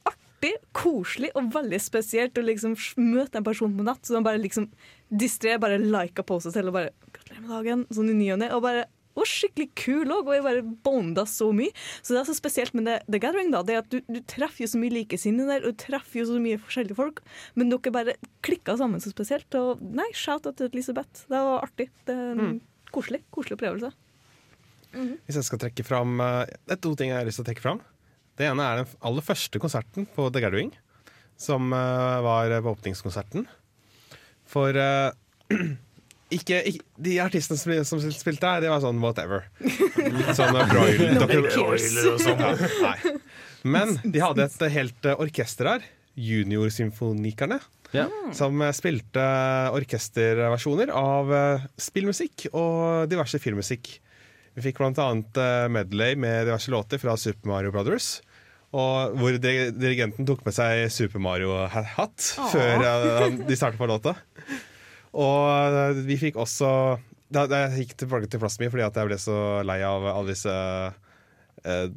artig, koselig og veldig spesielt å liksom møte en person på nett som bare liksom distré, bare lika posta til og bare 'Gratulerer med dagen', sånn i ny og ne. Og bare og skikkelig kul òg, og jeg bare bonda så mye. Så det er så spesielt med det, The Gathering, da, det er at du, du treffer jo så mye likesinnede der, og du treffer jo så mye forskjellige folk, men dere bare klikka sammen så spesielt. Og nei, shout-out til Elisabeth. Det var artig. Det er en Mm. koselig, koselig opplevelse. Hvis jeg skal trekke fram eh, Det er to ting jeg har lyst til å trekke fram. Det ene er den aller første konserten på The Gathering, som eh, var på åpningskonserten. For eh, ikke, ikke, de artistene som, som spilte der, det var sånn whatever. Sånn broil, og sånn. Ja. Men de hadde et helt eh, orkester her. Juniorsymfonikerne. Som eh, spilte orkesterversjoner av eh, spillmusikk og diverse filmmusikk. Vi fikk eh, medley med diverse låter fra Super Mario Brothers. Og hvor dirigenten tok med seg Super Mario-hatt før de startet på låta. Og eh, vi fikk også da, da jeg gikk tilbake til plassen min fordi jeg ble så lei av alle disse eh,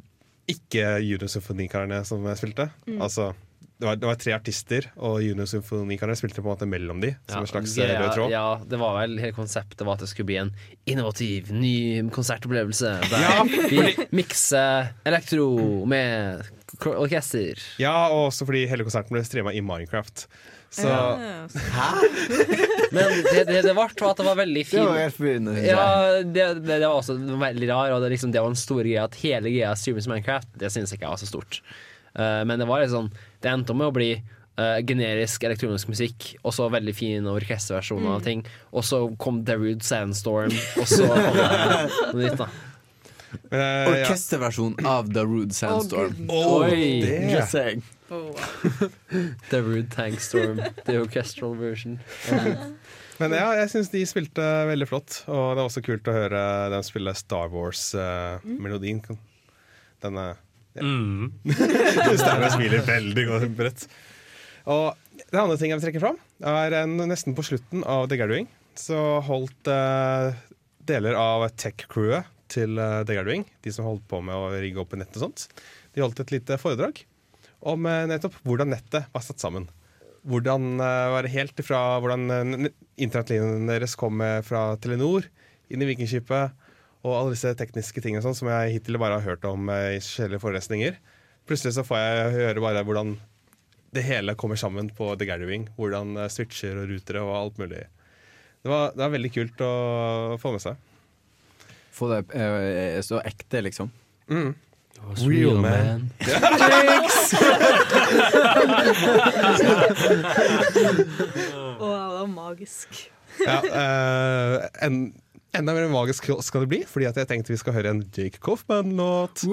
ikke-juniorsymfonikarene som spilte. Mm. Altså, det var, det var tre artister, og juniorsymfonikarene spilte på en måte mellom de. Som en slags ja, eh, rød tråd. ja, det var vel hele konseptet var at det skulle bli en innovativ, ny konsertopplevelse. Der Ja, vi mikser elektro med orkester. Ja, og også fordi hele konserten ble streama i Minecraft. Så Hæ? Men det det, det ble, var at det var veldig Det fint. var helt forvirrende. Ja, det, det, det var også veldig rar, og det, liksom, det var en stor greie at hele greia streames Minecraft, det synes jeg ikke var så stort. Uh, men det var sånn Det endte med å bli Uh, generisk elektronisk musikk, og så veldig fin orkesterversjon av Mm. ting. Og så kom Darude Sandstorm, og så kom det noe nytt, da. Orkesterversjon av The Rude Sandstorm. Oh. Oi. det. Just Rude Tank Storm, the orchestral version. Men ja, jeg syns de spilte veldig flott, og det er også kult å høre dem spille Star Wars-melodien. Denne ja. Steinar smiler veldig godt bredt. Og det andre ting jeg vil trekke fram, er en, nesten på slutten av The Gathering så holdt uh, deler av tech-crewet til uh, The Gathering, de som holdt på med å rigge opp i nett og sånt, De holdt et lite foredrag om eh, nettopp hvordan nettet var satt sammen. Hvordan eh, var det helt ifra hvordan eh, internettlinjen deres kom fra Telenor inn i Vikingskipet, og alle disse tekniske tingene sånn, som jeg hittil bare har hørt om i forskjellige forelesninger. Plutselig så får jeg høre bare hvordan det hele kommer sammen på The Gathering. Hvordan switcher og rutere og alt mulig. Det var, det var veldig kult å få med seg. Få det så ekte, liksom. Mm. Real, man. Å, det var magisk. Ja, uh, en, enda mer magisk skal det bli, fordi at jeg tenkte vi skal høre en Jake Coffman-låt.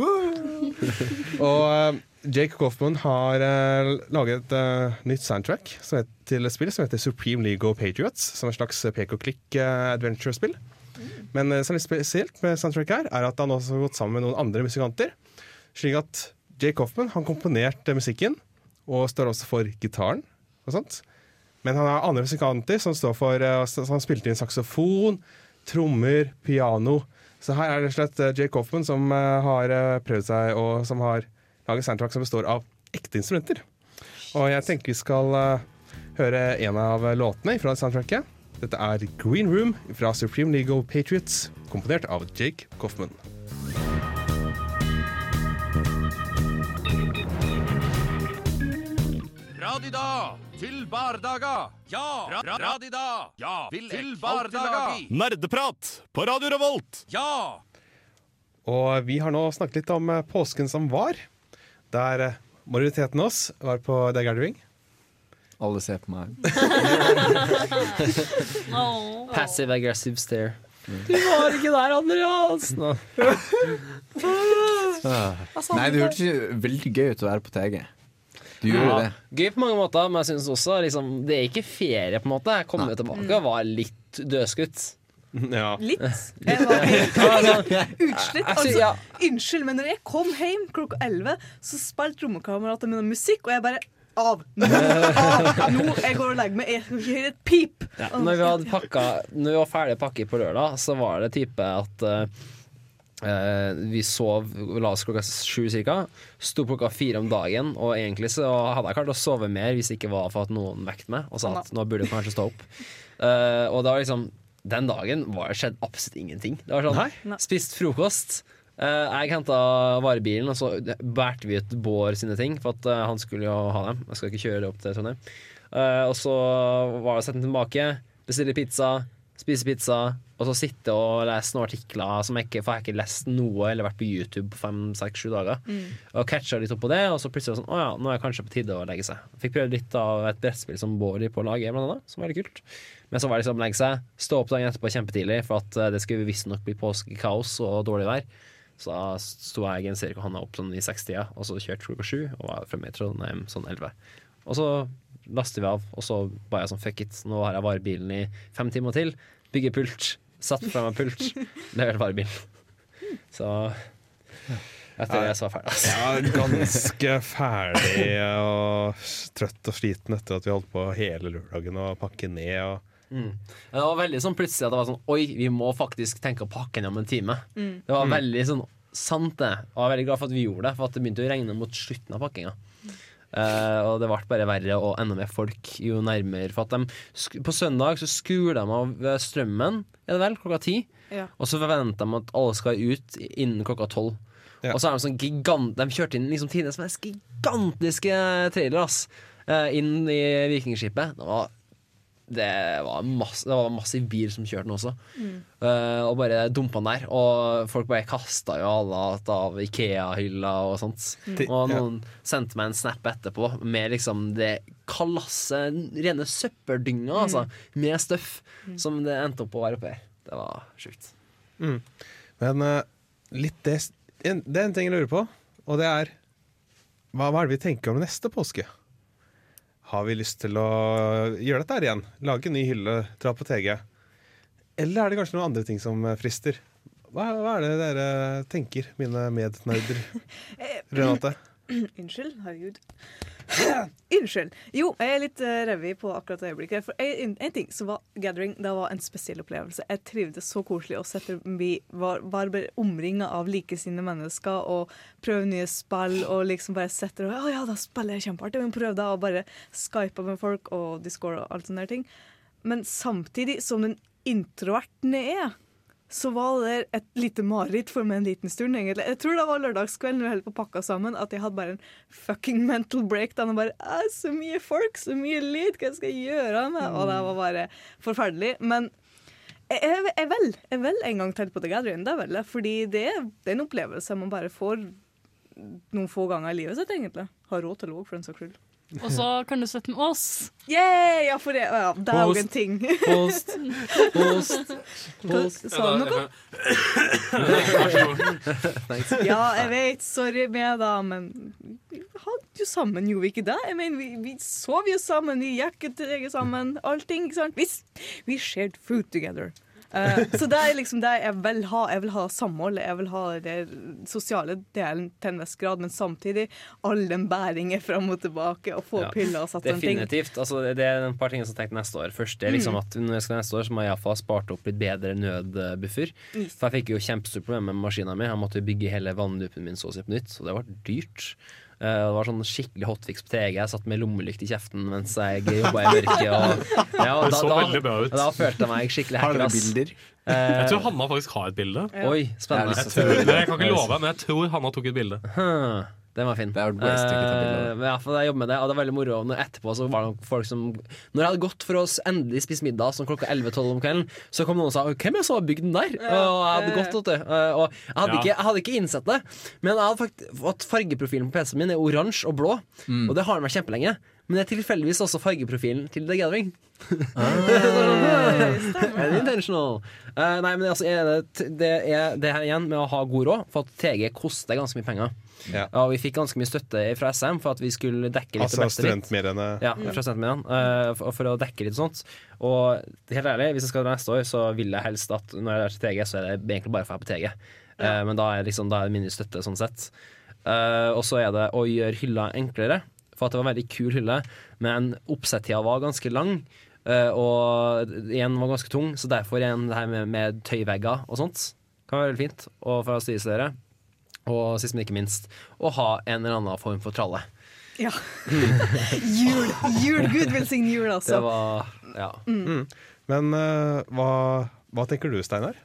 Og eh, Jake Coffman har eh, laget et nytt soundtrack som heter, til et spill som heter Supreme League of Patriots, som er et slags pek og klikk-adventure-spill. Men det som er litt spesielt med soundtracket her, er at han også har gått sammen med noen andre musikanter. Slik at Jay Coffman han komponerte musikken, og står også for gitaren og sånt. Men han har andre musikanter som står for eh, Han spilte inn saksofon, trommer, piano. Så her er det slett Jay Jake Coffman som eh, har eh, prøvd seg, og som har laget soundtrack som består av ekte instrumenter. Og jeg tenker vi skal eh, høre en av låtene fra soundtracket. Dette er Green Room fra Supreme League of Patriots, komponert av Jake Coffman. Radida til bardaga. Ja, ra ra radida. Ja, til bardaga. Nerdeprat på Radio Revolt! Ja! Og vi har nå snakket litt om eh, påsken som var, der eh, majoriteten av oss var på The Gathering. Alle ser på meg. Passive aggressive stare. Du var ikke der, Andreas! Nå. Nei, det hørtes veldig gøy ut å være på TG. Du gjorde det. Gøy på mange måter, men jeg synes også liksom, det er ikke ferie. på en måte Jeg kom jo tilbake og var litt dødskutt. Ja. Litt. Jeg var helt utslitt. Altså, ja. Unnskyld, men når jeg kom hjem klokka 11, så spilte rommekameratene mine musikk, og jeg bare av! Nå, av, nå, jeg går og legger meg. Jeg skal ikke høre et pip! Ja, når, vi hadde pakka, når vi var ferdig pakket på lørdag, så var det type at eh, eh, vi sov La oss klokka sju cirka. Sto klokka fire om dagen, og egentlig så hadde jeg klart å sove mer hvis det ikke var for at noen vekket meg og sa at nå burde du kanskje stå opp. Uh, og det var liksom Den dagen var det skjedd absolutt ingenting. Det var sånn Nei. Spist frokost. Uh, jeg henta varebilen, og så bærte vi ut Bård sine ting, for at uh, han skulle jo ha dem. Jeg skal ikke kjøre det opp til Trondheim. Uh, og så var det å sette den tilbake, bestille pizza, spise pizza, og så sitte og lese noen artikler som jeg ikke For jeg har ikke lest noe eller vært på YouTube på fem, seks, sju dager. Mm. Og catcha litt opp på det, og så plutselig sånn Å ja, nå er det kanskje på tide å legge seg. Fikk prøvd litt av et brettspill som Bård på laget, lage, blant annet, som var veldig kult. Men så var det liksom legge seg, stå opp dagen etterpå kjempetidlig, for at eh, det skulle visstnok bli påskekaos og dårlig vær. Så da sto jeg Jens Erik og Hanna opp sånn i sekstida, og så kjørte klokka sju, og var fremme i Trondheim sånn elleve. Og så laster vi av, og så bare jeg sånn fuck it, nå har jeg varebilen i fem timer til. Bygge pult. Satt fra meg pult. Det varebilen. Så etter det så var jeg ferdig. Altså. Ja, ganske ferdig og trøtt og sliten etter at vi holdt på hele lørdagen og pakke ned. Og Mm. Det var veldig sånn plutselig at det var sånn Oi, vi må faktisk tenke å pakke ned om en time. Mm. Det var Mm. veldig sånn sant, det. Og jeg er veldig glad for at vi gjorde det, for at det begynte å regne mot slutten av pakkinga. Eh, og det ble bare verre og enda mer folk jo nærmere. For at de, sk- på søndag så skrur de av eh, strømmen, er det vel, klokka ti. Ja. Og så forventer de at alle skal ut innen klokka tolv. Og så er de sånn gigant De kjørte inn liksom tidenes mest gigantiske trailer ass, uh, inn i Vikingskipet. Det var, det var, masse, det var massiv bil som kjørte den også. Mm. Uh, og bare dumpa den der. Og folk bare kasta jo alle av Ikea-hylla og sånt. Mm. Og Ja. noen sendte meg en snap etterpå med liksom det kalasse, rene søppeldynga, Mm. altså. Med støff. Som det endte opp å være oppi her. Det var sjukt. Mm. Men uh, litt det, det er en ting jeg lurer på, og det er hva, hva er det vi tenker om neste påske? Har vi lyst til å gjøre dette her igjen? Lage en ny hylle, dra på TG? Eller er det kanskje noen andre ting som eh, frister? Hva, hva er det dere tenker, mine mednerder? Renate? Unnskyld. Herregud. Unnskyld. Jo, jeg er litt uh, revy på akkurat det øyeblikket. For en, ting så var Gathering det var en spesiell opplevelse. Jeg trivdes så koselig å sette vi var, var omringa av likesinnede mennesker og prøve nye spill og liksom bare sette og, Å ja, da spiller jeg kjempeartig. Men prøv da å bare skype med folk og Discord og alt sånne ting. Men samtidig som den introverten jeg er, så var det et lite mareritt for meg en liten stund. egentlig. Jeg tror det var lørdagskvelden vi holdt på å pakke sammen, at jeg hadde bare en fucking mental breakdown. Og bare Så mye folk, så mye lyd, hva skal jeg gjøre med Og det var bare forferdelig. Men jeg, jeg, jeg vel en gang til på The Gathering, det vel. Fordi det, det er en opplevelse man bare får noen få ganger i livet sitt, egentlig. Har råd til òg, for den saks skyld. Og så kan du støtte med oss. Yeah, ja, for det, ja, det er jo en ting. post, post, post. Sa du noe? Ja, jeg vet. Sorry med da, men vi hadde jo sammen, gjorde vi ikke det? Jeg mener, vi, vi sov jo sammen, vi gikk sammen, allting, ikke sant? Vi, vi shared food together. Eh, så det er liksom det jeg vil ha. Jeg vil ha samhold, jeg vil ha den sosiale delen til en viss grad, men samtidig all den bæringen fram og tilbake, og få Ja, piller og satt sånne ting. Definitivt. Altså, det er et par ting som jeg tenkte neste år. Først er liksom Mm. at når jeg skal neste år, så må jeg iallfall ha spart opp litt bedre nødbuffer. For jeg fikk jo kjempestort problem med maskina mi. Jeg måtte jo bygge hele vannloopen min så å si på nytt, så det var dyrt. Eh, det var sånn skikkelig hotfix på TG. Jeg satt med lommelykt i kjeften mens jeg jobba i mørket. Og, ja, og Det da, så da, veldig bra ut. da følte jeg meg skikkelig Har dere bilder? Eh, Jeg tror Hanna faktisk har et bilde. Oi, spennende. Jeg, tror, jeg kan ikke love, men jeg tror Hanna tok et bilde. Huh, den var fin. Det er det. Eh, men i jeg jobber med det, og det var veldig moro. Når etterpå så var det folk som Når jeg hadde gått for å endelig spise middag sånn klokka 11-12 om kvelden, så kom noen og sa 'Hvem er det som har bygd den der?' og jeg hadde gått, vet du. Eh, Og jeg hadde, Ja. ikke, jeg hadde ikke innsett det, men jeg hadde faktisk fått fargeprofilen på PC-en min er oransje og blå, og det har den vært kjempelenge. Men det er tilfeldigvis også fargeprofilen til The Gathering. Er det intentional? Uh, nei, men altså, det, det er det her igjen med å ha god råd, for at TG koster ganske mye penger. Ja. Og vi fikk ganske mye støtte fra SM for at vi skulle dekke litt Altså studentmediene. Ja, fra studentmediene. Uh, for, for å dekke litt sånt. Og helt ærlig, hvis jeg skal dra neste år, så vil jeg helst at når jeg er til TG, så er det egentlig bare for å være på TG. Eh, men da er, liksom, da er det mindre støtte sånn sett. Uh, og så er det å gjøre hylla enklere. For at det var en veldig kul hylle, men oppsettida var ganske lang. Uh, og igjen var ganske tung, så derfor igjen det her med, med tøyvegger og sånt kan være veldig fint. Og for å stilisere. Og sist, men ikke minst, å ha en eller annen form for tralle. Ja. jul! Jul! Gud velsigne jul, altså. Det var Ja. Mm. Men uh, hva, hva tenker du, Steinar?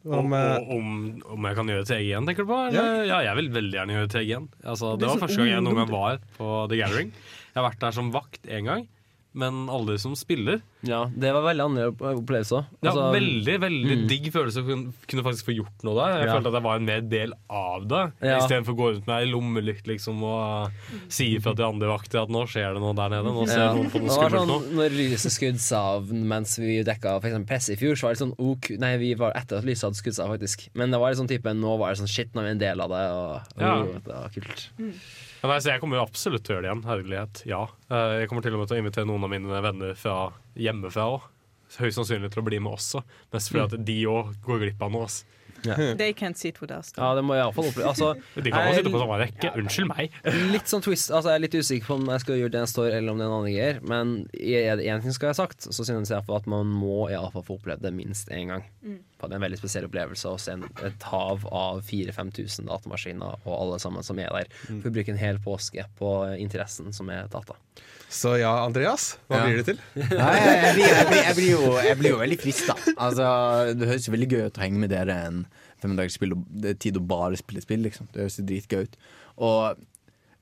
Om, Om, eh, om, om jeg kan gjøre TG igjen, tenker du på? Ja. Ja. jeg vil veldig gjerne gjøre TG igjen. Altså, det var første gang jeg noen gang var på The Gathering. Jeg har vært der som vakt én gang, men alle som spiller. Ja, det var veldig annerledes opplevelse òg. Ja, veldig veldig mm. digg følelse å kunne faktisk få gjort noe der. Jeg Ja. følte at jeg var en mer del av det, Ja. istedenfor å gå rundt med ei lommelykt liksom, og si fra til andre vakter at nå skjer det noe der nede. Nå ser Ja. noen på noe skummelt sånn, nå. når lyset skudde seg av mens vi dekka f.eks. presse i fjor, så var det sånn ok, Nei, vi var etter at lyset hadde skutt seg av, faktisk. Men det var liksom type, nå var det sånn shit, nå er vi en del av det, og Ja. oh, det var kult. Ja, nei, så jeg kommer jo absolutt til å gjøre det igjen. Herlighet. Ja. Eh, Jeg kommer til og med til å invitere noen av mine venner fra hjemmefra òg. Høyst sannsynlig til å bli med også. Mest fordi at de òg går glipp av noe. Ass. They can't sit with us. Ja, det må jeg iallfall oppleve. Altså, De kan jo sitte på samme rekke. Unnskyld meg. Litt sånn twist Altså Jeg er litt usikker på om jeg skal gjøre det en står eller om det er en annen greier. Men er det én ting skal jeg ha sagt, så synes jeg at man må i alle fall få oppleve det minst én gang. Mm. Det er en veldig spesiell opplevelse å se et hav av 4000-5000 datamaskiner og alle sammen som er der. Mm. For å bruke en hel påske på interessen som er data. Så ja, Andreas, hva Ja. blir det til? Nei, jeg, blir, jeg, blir, jeg, blir jo, jeg blir jo veldig frista. Altså, det høres veldig gøy ut å henge med dere en femdagersspill. og Det er tid å bare spille spill, liksom. Det høres dritgøy ut. Og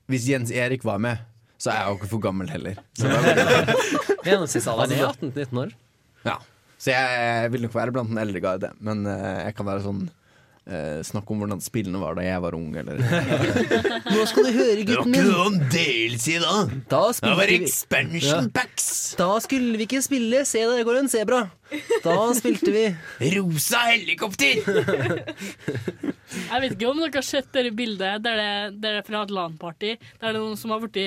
hvis Jens Erik var med, så er jeg jo ikke for gammel heller. Gjennomsnittsalderen er Altså, 18-19 år. Ja. Så jeg vil nok være blant den eldre garde, men eh, jeg kan være sånn eh, Snakke om hvordan spillene var da jeg var ung, eller Nå skal du høre, gutten min. DLC, da! Da Det var expansion packs! expansion Ja. packs! Da skulle vi ikke spille Se der går en sebra. Da spilte vi Rosa helikopter! Jeg vet ikke om dere har sett det bildet der det, der det er fra et LAN-party. Der det er noen som har blitt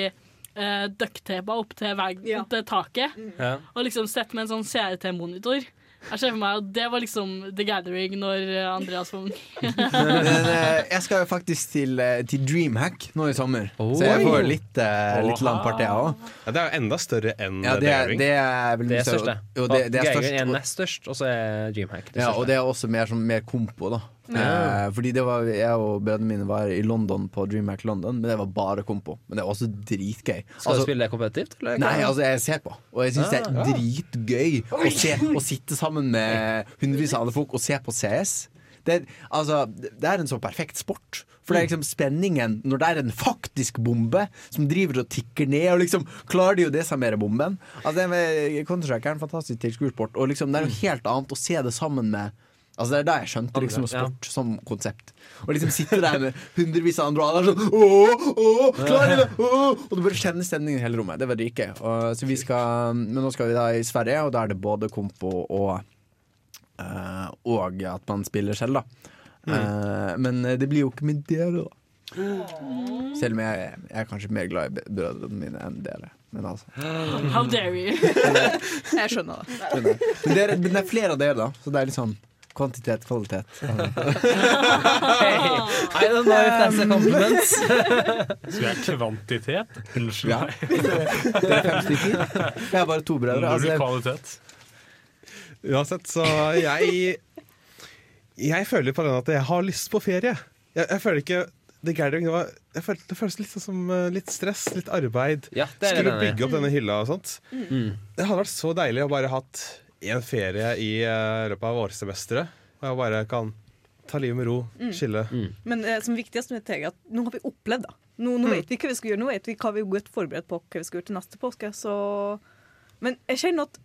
uh, ducktapa opp til vegg, opp til taket. Ja. Og liksom sett med en sånn CRT-monitor. Jeg ser for meg at det var liksom The Gathering når eh, Andreas var ung. Eh, jeg skal jo faktisk til, eh, til Dreamhack nå i sommer, så jeg får litt, litt lang part, jeg òg. Ja, det er jo enda større enn Ja, det er, det er Det er størst, det. Jo, det, det er størst. er nest størst, og så er Dreamhack det Ja, største. og det er også mer, sånn, mer kompo, da. Ja. Eh, fordi det var, jeg og brødrene mine var i London på Dreamhack London, men det var bare kompo. Men det var også dritgøy. Skal du spille det kompetitivt? eller? Nei, altså jeg ser på, og jeg syns det Ah. er dritgøy å, se, å sitte sammen med hundrevis av andre folk og se på CS. Det altså, det er en så perfekt sport. For det er liksom spenningen når det er en faktisk bombe som driver og tikker ned, og liksom klarer de å desarmere bomben. Altså, det Counter-Strike er en fantastisk tilskuersport, og liksom, det er noe helt annet å se det sammen med Altså Det er da jeg skjønte liksom sport ja. som konsept. Og liksom sitte der med hundrevis av andre, og alle er sånn åh, åh! Og du bare kjenner stemningen i hele rommet. Det var rike. Og- Så vi skal Men nå skal vi da i Sverige, og da er det både kompo og uh, Og at man spiller selv, da. Eh, men det blir jo ikke med dere, da. Selv om jeg, jeg er kanskje mer glad i brødrene mine enn dere. Men altså How dare you? Jeg skjønner det. Men, dere, men det er flere av dere, da. Så det er litt sånn kvantitet, kvalitet. I don't know if that's a compliment. Så vi er kvantitet? Unnskyld Ja. meg. Dere er fem stykker. Jeg har bare to brødre. Altså, kvalitet. Uansett, så jeg Jeg føler på den at jeg har lyst på ferie. Jeg, jeg føler ikke The Gathering det, var, jeg følte, det føles litt sånn som eh, litt stress, litt arbeid. Ja, det Skulle bygge opp denne hylla og sånt. Mm. Det hadde vært så deilig å bare hatt en ferie i eh, løpet av vårsemesteret. Og jeg bare kan ta livet med ro, Mm. chille. Men eh, som viktigst med Tega, at nå har vi opplevd da. Nå, nå Mm. vet vi hva vi skal gjøre. Nå vet vi hva vi er godt forberedt på hva vi skal gjøre til neste påske. Så Men jeg kjenner at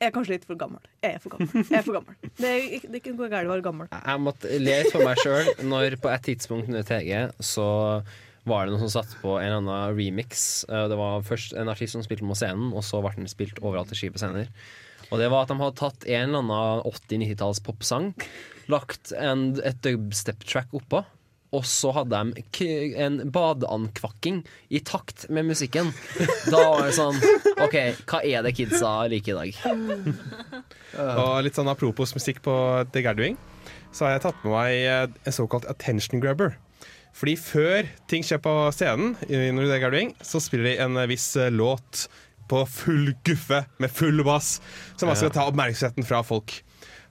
jeg er kanskje litt for gammel. Jeg er for gammel. Jeg er for gammel. Det er, ikke- det er ikke noe galt å være gammel. Jeg måtte le for meg sjøl når på et tidspunkt under TG så var det noen som satte på en eller annen remix. Eh, Det var først en artist som spilte på scenen, og så ble den spilt overalt i skipet skipescener. Og det var at de hadde tatt en eller annen 80-90-talls popsang, lagt en, et dubstep-track oppå, og så hadde de en badeandkvakking i takt med musikken. Da var det sånn OK, hva er det kidsa liker i dag? Og litt sånn apropos musikk på The Gathering, så har jeg tatt med meg eh, en såkalt attention grabber. Fordi før ting skjer på scenen, i The Gathering, så spiller de en eh, viss eh, låt på full guffe med full bass, som altså skal ta oppmerksomheten fra folk.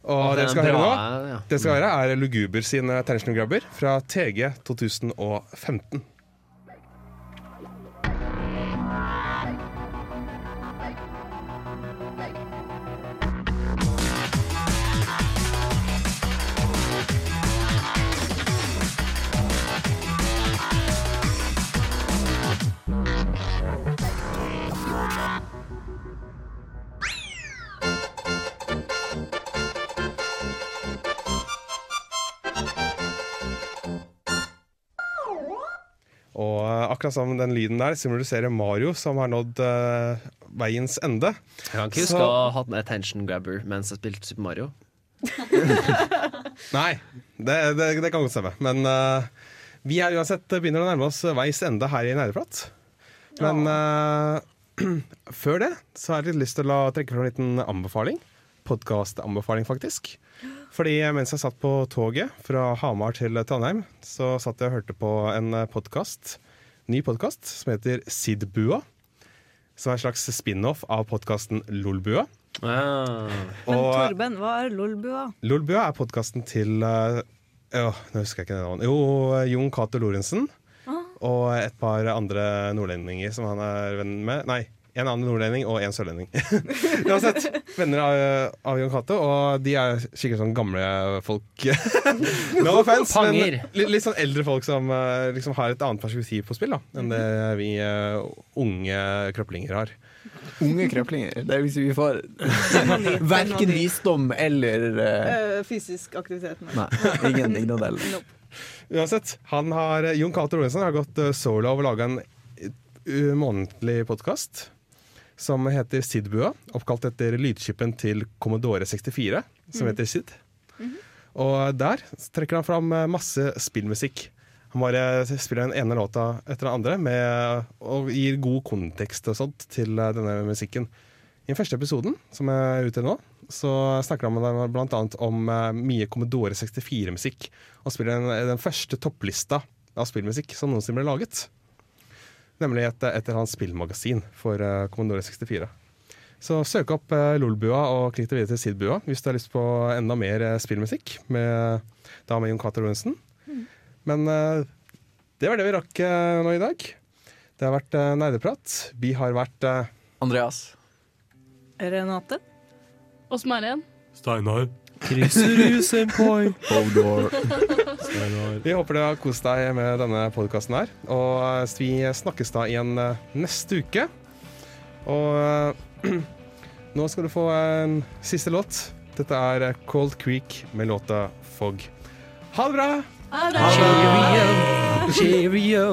Og det vi skal høre nå, det skal høre er Luguber sine attention grabber fra TG 2015. akkurat som den lyden der symboliserer Mario, som har nådd uh, veiens ende. Jeg kan ikke huske å ha hatt en attention grabber mens jeg spilte Super Mario. Nei, det, det, det kan godt stemme. Men uh, vi er uansett begynner å nærme oss veis ende her i Nerdeprat. Men uh, før det så har jeg litt lyst til å trekke fram en liten anbefaling. Podkastanbefaling, faktisk. Fordi mens jeg satt på toget fra Hamar til Trondheim, så satt jeg og hørte på en podkast, ny podkast, som heter Sidbua. Som er en slags spin-off av podkasten Lolbua. Ah. Men Og- Torben, hva er Lolbua? Lolbua er podkasten til uh, øh, Nå husker jeg ikke navnet. Jo, Jon Cato Lorentzen. Ah. Og et par andre nordlendinger som han er venn med. Nei, en annen nordlending og en sørlending. Uansett, venner av, av Jon Cato, og de er sikkert sånn gamle folk. no offense, men litt, litt sånn eldre folk som eh, liksom har et annet perspektiv på spill da, enn det vi uh, unge krøplinger har. Unge krøplinger. Det er hvis vi får verken visdom eller eh, Eh, fysisk aktivitet. Nei, ingen, ingen av Nope. Uansett, han har, Jon Cato Lorentzen har gått solo og laga en uh, månedlig podkast som heter Sidbua, oppkalt etter lydskipen til Commodore 64, som Mm. heter Sid. Og der trekker han fram eh, masse spillmusikk. Han bare spiller den ene låta etter den andre med, og gir god kontekst og sånt til eh, denne musikken. I den første episoden, som er ute nå, så snakker han bl.a. om eh, mye Commodore 64-musikk. Og spiller den, den første topplista av spillmusikk som noensinne ble laget. Nemlig et, etter hans spillmagasin for uh, Commodore 64. Så søk opp uh, LOL-bua og klikk deg videre til SID-bua hvis du har lyst på enda mer uh, spillmusikk. Med, da med Jon Cato Lorentzen. Men eh, det var det vi rakk nå i dag. Det har vært uh, nerdeprat. Vi har vært Andreas. Renate. Oss Maren. Steinar. Vi håper du har kost deg med denne podkasten her. Og eh, vi snakkes da igjen eh, neste uke. Og eh, nå skal du få en siste låt. Dette er Cold Creek med låta Fog. Ha det bra! Ha det bra! Cheerio. Cheerio.